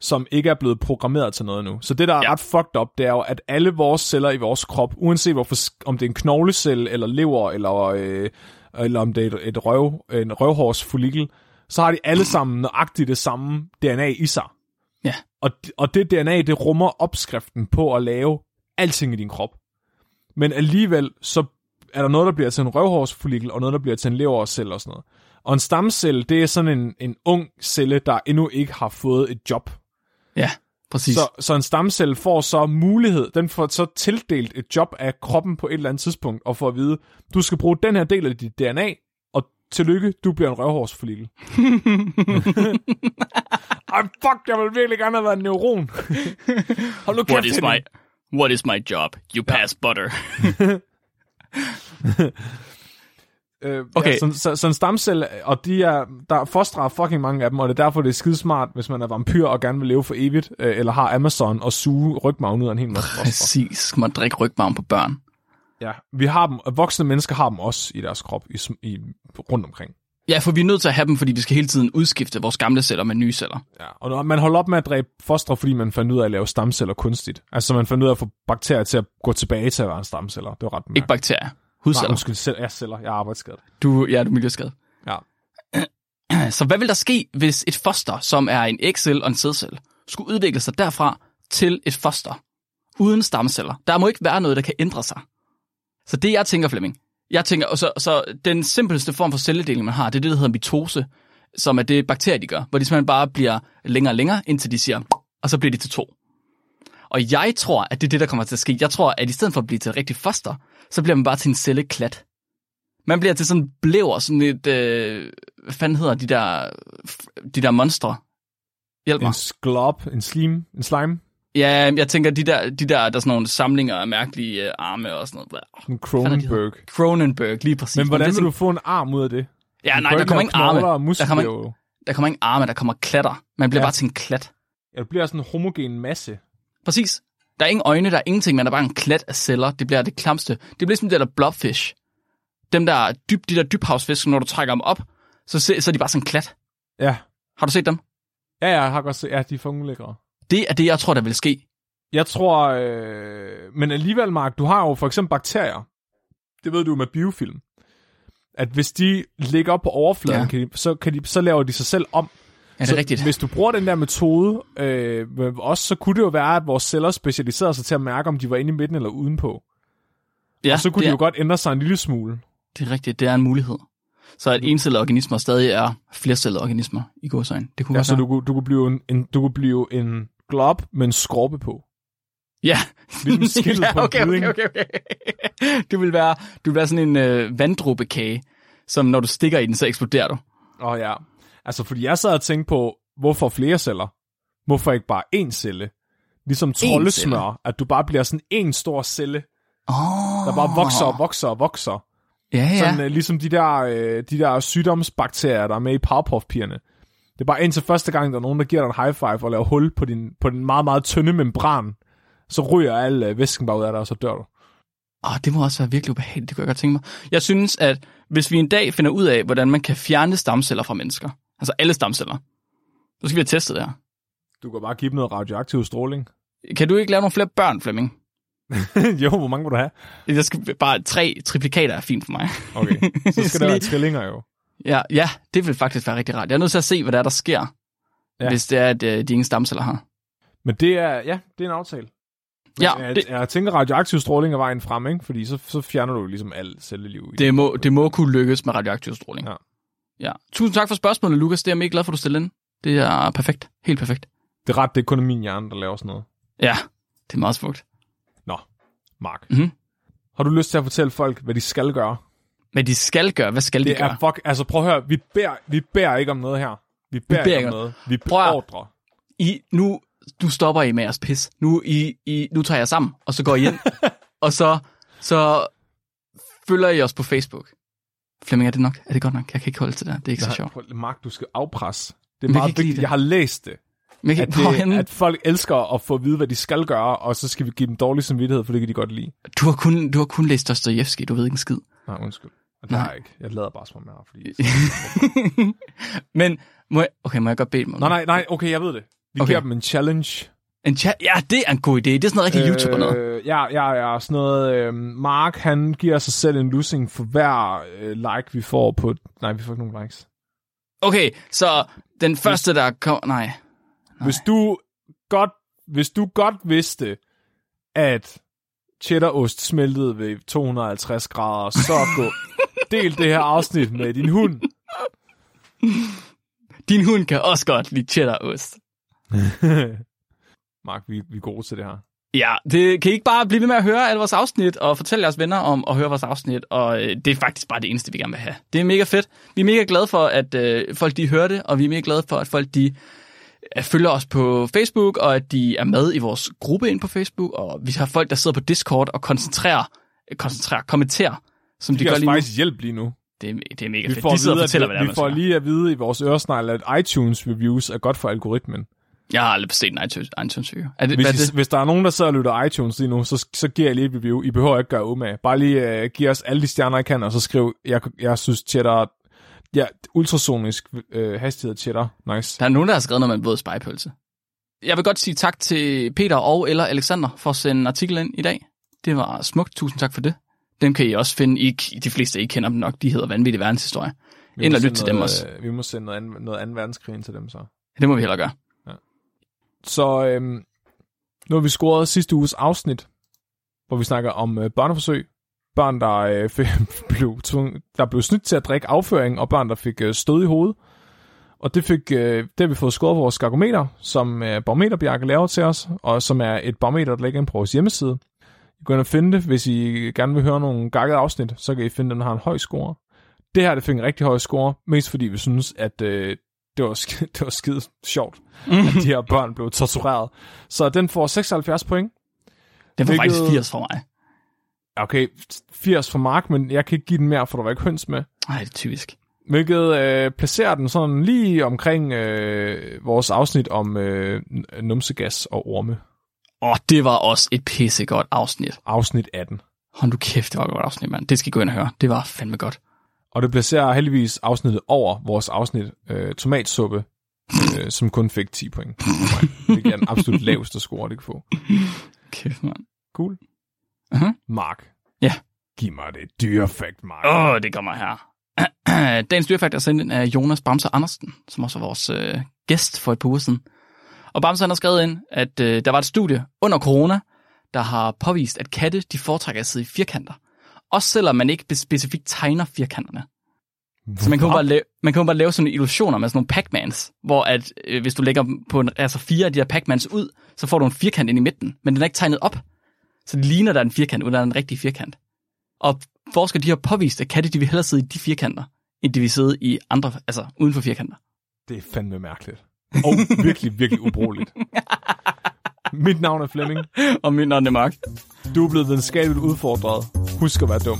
Speaker 1: som ikke er blevet programmeret til noget nu. Så det, der er
Speaker 2: Ja.
Speaker 1: ret fucked up, det er jo, at alle vores celler i vores krop, uanset hvorfor, om det er en knoglecelle, eller lever, eller, øh, eller om det er et, et røv, en røvhårsfollikel, så har de alle sammen nøjagtigt det samme DNA i sig.
Speaker 2: Ja.
Speaker 1: Og, og det DNA, det rummer opskriften på at lave alting i din krop. Men alligevel, så er der noget, der bliver til en røvhårsfollikel, og noget, der bliver til en levercelle og sådan noget. Og en stamcelle, det er sådan en, en ung celle, der endnu ikke har fået et job.
Speaker 2: Ja, præcis.
Speaker 1: Så, så en stamcelle får så mulighed, den får så tildelt et job af kroppen på et eller andet tidspunkt, og får at vide, du skal bruge den her del af dit DNA, tillykke, du bliver en røvhårsfollikel. [laughs] Ej, fuck, jeg vil virkelig gerne have været en neuron. Hold nu kæft,
Speaker 2: What is my What is my job? You pass butter. [laughs]
Speaker 1: Øh,
Speaker 2: Okay.
Speaker 1: Ja, så, så, så en stamcelle, og de er, der fostrer fucking mange af dem, og det er derfor, det er skidesmart, hvis man er vampyr og gerne vil leve for evigt, øh, eller har Amazon og suge rygmagen ud af en hel masse.
Speaker 2: Præcis. Skal man drikke rygmarven på børn?
Speaker 1: Ja, vi har dem, og voksne mennesker har dem også i deres krop, i, i, rundt omkring.
Speaker 2: Ja, for vi er nødt til at have dem, fordi vi skal hele tiden udskifte vores gamle celler med nye celler.
Speaker 1: Ja, og når man holder op med at dræbe fostre, fordi man fandt ud af at lave stamceller kunstigt. Altså man fandt ud af at få bakterier til at gå tilbage til at være en stamceller. Det var ret
Speaker 2: Ikke
Speaker 1: mærkeligt.
Speaker 2: bakterier.
Speaker 1: Nej,
Speaker 2: Hudceller.
Speaker 1: undskyld, celler. Ja, celler. Jeg er arbejdsskadet.
Speaker 2: Du, ja, du er miljøskadet.
Speaker 1: Ja. [clears throat]
Speaker 2: Så hvad vil der ske, hvis et foster, som er en ægcelle og en sædcelle, skulle udvikle sig derfra til et foster, uden stamceller? Der må ikke være noget, der kan ændre sig. Så det, jeg tænker, Flemming, jeg tænker, og så, så den simpelste form for celledeling, man har, det er det, der hedder mitose, som er det bakterier, de gør, hvor de simpelthen bare bliver længere og længere, indtil de siger, og så bliver de til to. Og jeg tror, at det er det, der kommer til at ske. Jeg tror, at i stedet for at blive til et rigtigt foster, så bliver man bare til en celleklat. Man bliver til sådan blæver, sådan et, øh, hvad fanden hedder de der, de der monstre? Hjælp mig.
Speaker 1: En sklob, en slim, en slime,
Speaker 2: Ja, jeg tænker, de der, de der, der er sådan nogle samlinger af mærkelige øh, arme og sådan noget.
Speaker 1: en
Speaker 2: er
Speaker 1: Cronenberg.
Speaker 2: Cronenberg, lige præcis.
Speaker 1: Men hvordan vil du få en arm ud af det?
Speaker 2: Ja,
Speaker 1: Du
Speaker 2: nej, der
Speaker 1: ikke
Speaker 2: kommer ingen arme. Der kommer,
Speaker 1: jo.
Speaker 2: der kommer ingen arme, der kommer klatter. Man bliver
Speaker 1: Ja.
Speaker 2: bare til en klat.
Speaker 1: Ja, det bliver sådan en homogen masse.
Speaker 2: Præcis. Der er ingen øjne, der er ingenting, man er bare en klat af celler. Det bliver det klamste. Det bliver som det der blobfish. Dem der dyb, de der dybhavsfisk, når du trækker dem op, så, se- så er de bare sådan en klat.
Speaker 1: Ja.
Speaker 2: Har du set dem?
Speaker 1: Ja, ja, jeg har godt set. Ja, de er for ulækre.
Speaker 2: Det er det, jeg tror, der vil ske.
Speaker 1: Jeg tror, øh, men alligevel, Mark, du har jo for eksempel bakterier. Det ved du med biofilm. At hvis de ligger op på overfladen,
Speaker 2: Ja.
Speaker 1: kan de, så, kan de, så laver de sig selv om.
Speaker 2: Ja, det er
Speaker 1: så
Speaker 2: rigtigt.
Speaker 1: Hvis du bruger den der metode øh, os, så kunne det jo være, at vores celler specialiserede sig til at mærke, om de var inde i midten eller udenpå.
Speaker 2: Ja,
Speaker 1: og så kunne
Speaker 2: det,
Speaker 1: de
Speaker 2: er,
Speaker 1: jo godt ændre sig en lille smule.
Speaker 2: det er rigtigt. Det er en mulighed. Så at encellede organismer stadig er flercellede organismer i godsøjne. Det kunne
Speaker 1: Ja, så du, kunne- du, kunne blive en, en, du kunne blive en glob med en skorpe på.
Speaker 2: Ja.
Speaker 1: Ligesom skiltet [laughs] på en
Speaker 2: okay, okay, okay, okay. Du vil være, du vil være sådan en øh, vanddråbekage, som når du stikker i den, så eksploderer du.
Speaker 1: Åh oh, ja. Altså, fordi jeg sad og tænkte på, hvorfor flere celler? Hvorfor ikke bare én celle? Ligesom troldesmør, at du bare bliver sådan en stor celle,
Speaker 2: Oh.
Speaker 1: der bare vokser og vokser og vokser.
Speaker 2: Ja, ja.
Speaker 1: Sådan øh, ligesom de der, øh, de der sygdomsbakterier, der er med i Powerpuff-pigerne. Det er bare indtil første gang, der er nogen, der giver dig en high five og laver hul på, din, på den meget, meget tynde membran. Så ryger al øh, væsken bare ud af dig, og så dør du.
Speaker 2: Oh, det må også være virkelig ubehageligt, det kunne jeg godt tænke mig. Jeg synes, at hvis vi en dag finder ud af, hvordan man kan fjerne stamceller fra mennesker, altså alle stamceller, så skal vi have testet det her.
Speaker 1: Du kan bare give dem noget radioaktiv stråling.
Speaker 2: Kan du ikke lave nogle flere børn, Flemming? [laughs]
Speaker 1: jo, hvor mange vil du have?
Speaker 2: Jeg skal bare tre triplikater er fint for mig.
Speaker 1: Okay, så skal der være [laughs] trillinger jo.
Speaker 2: Ja, ja, det vil faktisk være rigtig rart. Jeg er nødt til at se, hvad der er, der sker,
Speaker 1: Ja.
Speaker 2: hvis det er, at øh, de ingen stamceller har.
Speaker 1: Men det er, ja, det er en aftale. Men
Speaker 2: Ja,
Speaker 1: jeg,
Speaker 2: det,
Speaker 1: jeg tænker, radioaktiv stråling er vejen frem, ikke? Fordi så, så fjerner du ligesom alt celleliv. i
Speaker 2: det, må, det må kunne lykkes med radioaktiv stråling.
Speaker 1: Ja.
Speaker 2: ja. Tusind tak for spørgsmålet, Lukas. Det er jeg mega glad for, at du stillede ind. Det er perfekt. Helt perfekt.
Speaker 1: Det er ret, det er kun min hjerne, der laver sådan noget.
Speaker 2: Ja, det er meget smukt.
Speaker 1: Nå, Mark.
Speaker 2: Mhm.
Speaker 1: Har du lyst til at fortælle folk, hvad de skal gøre?
Speaker 2: Men de skal gøre. Hvad skal de
Speaker 1: Det
Speaker 2: gøre?
Speaker 1: er fuck, altså prøv at høre, vi beder, vi beder ikke om noget her. Vi beder,
Speaker 2: beder
Speaker 1: ikke om noget. Vi beordrer.
Speaker 2: I, nu, nu stopper I med jeres pis. Nu, I, I, nu tager jeg sammen, og så går I ind, [laughs] og så, så følger I os på Facebook. Flemming, er det nok? Er det godt nok? Jeg kan ikke holde til det. Det er ikke så sjovt.
Speaker 1: Mark, du skal afpresse. Det er
Speaker 2: jeg
Speaker 1: meget vigtigt.
Speaker 2: det.
Speaker 1: Jeg har læst det.
Speaker 2: Men jeg
Speaker 1: At, det, at folk elsker at få at vide, hvad de skal gøre, og så skal vi give dem dårlig samvittighed, for det kan de godt lide.
Speaker 2: Du har kun, du har kun læst Dostojevski, du ved ikke en skid.
Speaker 1: Nej, undskyld. Det
Speaker 2: Nej.
Speaker 1: har jeg ikke. Jeg lader bare som om jeg har, fordi... [laughs]
Speaker 2: Men, må jeg, okay, må jeg godt bede dem om
Speaker 1: nej,
Speaker 2: det?
Speaker 1: nej, nej, okay, jeg ved det. Vi okay. Giver dem en challenge.
Speaker 2: En chat? Ja, det er en god idé. Det er sådan noget rigtig YouTuber noget.
Speaker 1: Øh, ja, ja, ja, sådan noget. Øh, Mark, han giver sig selv en losing for hver øh, like, vi får på... Nej, vi får ikke nogen likes.
Speaker 2: Okay, så den første, der kom... Nej.
Speaker 1: Hvis du godt, hvis du godt vidste, at cheddarost smeltede ved 250 grader, så gå del det her afsnit med din hund.
Speaker 2: Din hund kan også godt lide cheddarost. [laughs]
Speaker 1: Mark, vi, vi er gode til det her.
Speaker 2: Ja, det kan I ikke bare blive ved med at høre alle vores afsnit, og fortælle jeres venner om at høre vores afsnit, og øh, det er faktisk bare det eneste, vi gerne vil have. Det er mega fedt. Vi er mega glade for, at øh, folk de hører det, og vi er mega glade for, at folk de øh, følger os på Facebook, og at de er med i vores gruppe ind på Facebook, og vi har folk, der sidder på Discord og koncentrerer, koncentrerer kommenterer, som
Speaker 1: De
Speaker 2: de gør lige nu.
Speaker 1: faktisk hjælp lige nu.
Speaker 2: Det er, det er mega
Speaker 1: Vi
Speaker 2: fedt.
Speaker 1: får,
Speaker 2: De
Speaker 1: at
Speaker 2: sidder
Speaker 1: vide,
Speaker 2: og fortæller, hvad det er,
Speaker 1: vi får lige at vide i vores øresnegl, at iTunes reviews er godt for algoritmen.
Speaker 2: Jeg har aldrig set en iTunes, iTunes review. Er det,
Speaker 1: Hvis,
Speaker 2: er
Speaker 1: I,
Speaker 2: det?
Speaker 1: hvis der er nogen, der sidder og lytter iTunes lige nu, så, så giver jeg lige et review. I behøver ikke gøre umage. Bare lige uh, giv os alle de stjerner, I kan, og så skriv, jeg, jeg synes cheddar, ja, ultrasonisk uh, hastighed cheddar, nice.
Speaker 2: Der er nogen, der har skrevet noget med en våd spejpølse. Jeg vil godt sige tak til Peter og eller Alexander for at sende en artikel ind i dag. Det var smukt. Tusind tak for det. Dem kan I også finde. I, de fleste, I kender dem nok. De hedder Vanvittig Verdenshistorie.
Speaker 1: Vi
Speaker 2: Ind og lyt til dem også.
Speaker 1: øh, Vi må sende noget anden, noget anden verdenskrig til dem så.
Speaker 2: Det må vi hellere gøre.
Speaker 1: Så øhm, nu har vi scoret sidste uges afsnit, hvor vi snakker om øh, børneforsøg. Børn, der, øh, [laughs] blev tvung, der blev snydt til at drikke afføring, og børn, der fik øh, stød i hovedet. Og det, fik, øh, det har vi fået scoret på vores skagometer, som øh, Barometer Bjarke laver til os, og som er et barometer, der ligger inde på vores hjemmeside. I går ind og finde det, hvis I gerne vil høre nogle gakkede afsnit, så kan I finde, den har en høj score. Det her, det fik en rigtig høj score, mest fordi vi synes, at øh, det, var, sk- [laughs] det var skide sjovt, at de her børn blev tortureret. Så den får 76 point.
Speaker 2: Det var
Speaker 1: Hvilket-
Speaker 2: faktisk 80 for mig.
Speaker 1: Okay, 80 for Mark, men jeg kan ikke give den mere, for der var ikke høns med.
Speaker 2: Nej, det er typisk.
Speaker 1: Hvilket øh, placerer den sådan lige omkring øh, vores afsnit om øh, numsegas og orme.
Speaker 2: Og det var også et pissegodt afsnit.
Speaker 1: Afsnit 18.
Speaker 2: Hold nu kæft, det var et godt afsnit, mand. Det skal I gå ind og høre. Det var fandme godt.
Speaker 1: Og det placerer heldigvis afsnittet over vores afsnit øh, tomatsuppe, øh, som kun fik 10 point. Det er den absolut [laughs] laveste score, det kan få.
Speaker 2: Kæft, mand.
Speaker 1: Cool.
Speaker 2: Mhm.
Speaker 1: Mark.
Speaker 2: Ja.
Speaker 1: Giv mig det dyrefakt, Mark.
Speaker 2: Åh, oh, det kommer her. [clears throat] Dagens dyrefakt er sendt ind af Jonas Bamser Andersen, som også var vores øh, gæst for et par uger siden. Og Bamser han har skrevet ind, at øh, der var et studie under corona, der har påvist, at katte de foretrækker at sidde i firkanter. Også selvom man ikke specifikt tegner firkanterne. Så man kan, jo bare lave, man kan jo bare lave sådan nogle illusioner med sådan nogle Pac-Mans, hvor at, øh, hvis du lægger på en, altså fire af de her Pac-Mans ud, så får du en firkant ind i midten, men den er ikke tegnet op. Så det ligner, der er en firkant, uden der er en rigtig firkant. Og forskere de har påvist, at katte de vil hellere sidde i de firkanter, end de vil sidde i andre, altså uden for firkanter.
Speaker 1: Det er fandme mærkeligt. Og virkelig, virkelig ubrugeligt. Mit navn er Flemming.
Speaker 2: Og min navn er Mark.
Speaker 1: Du er blevet videnskabeligt udfordret. Husk at være dum.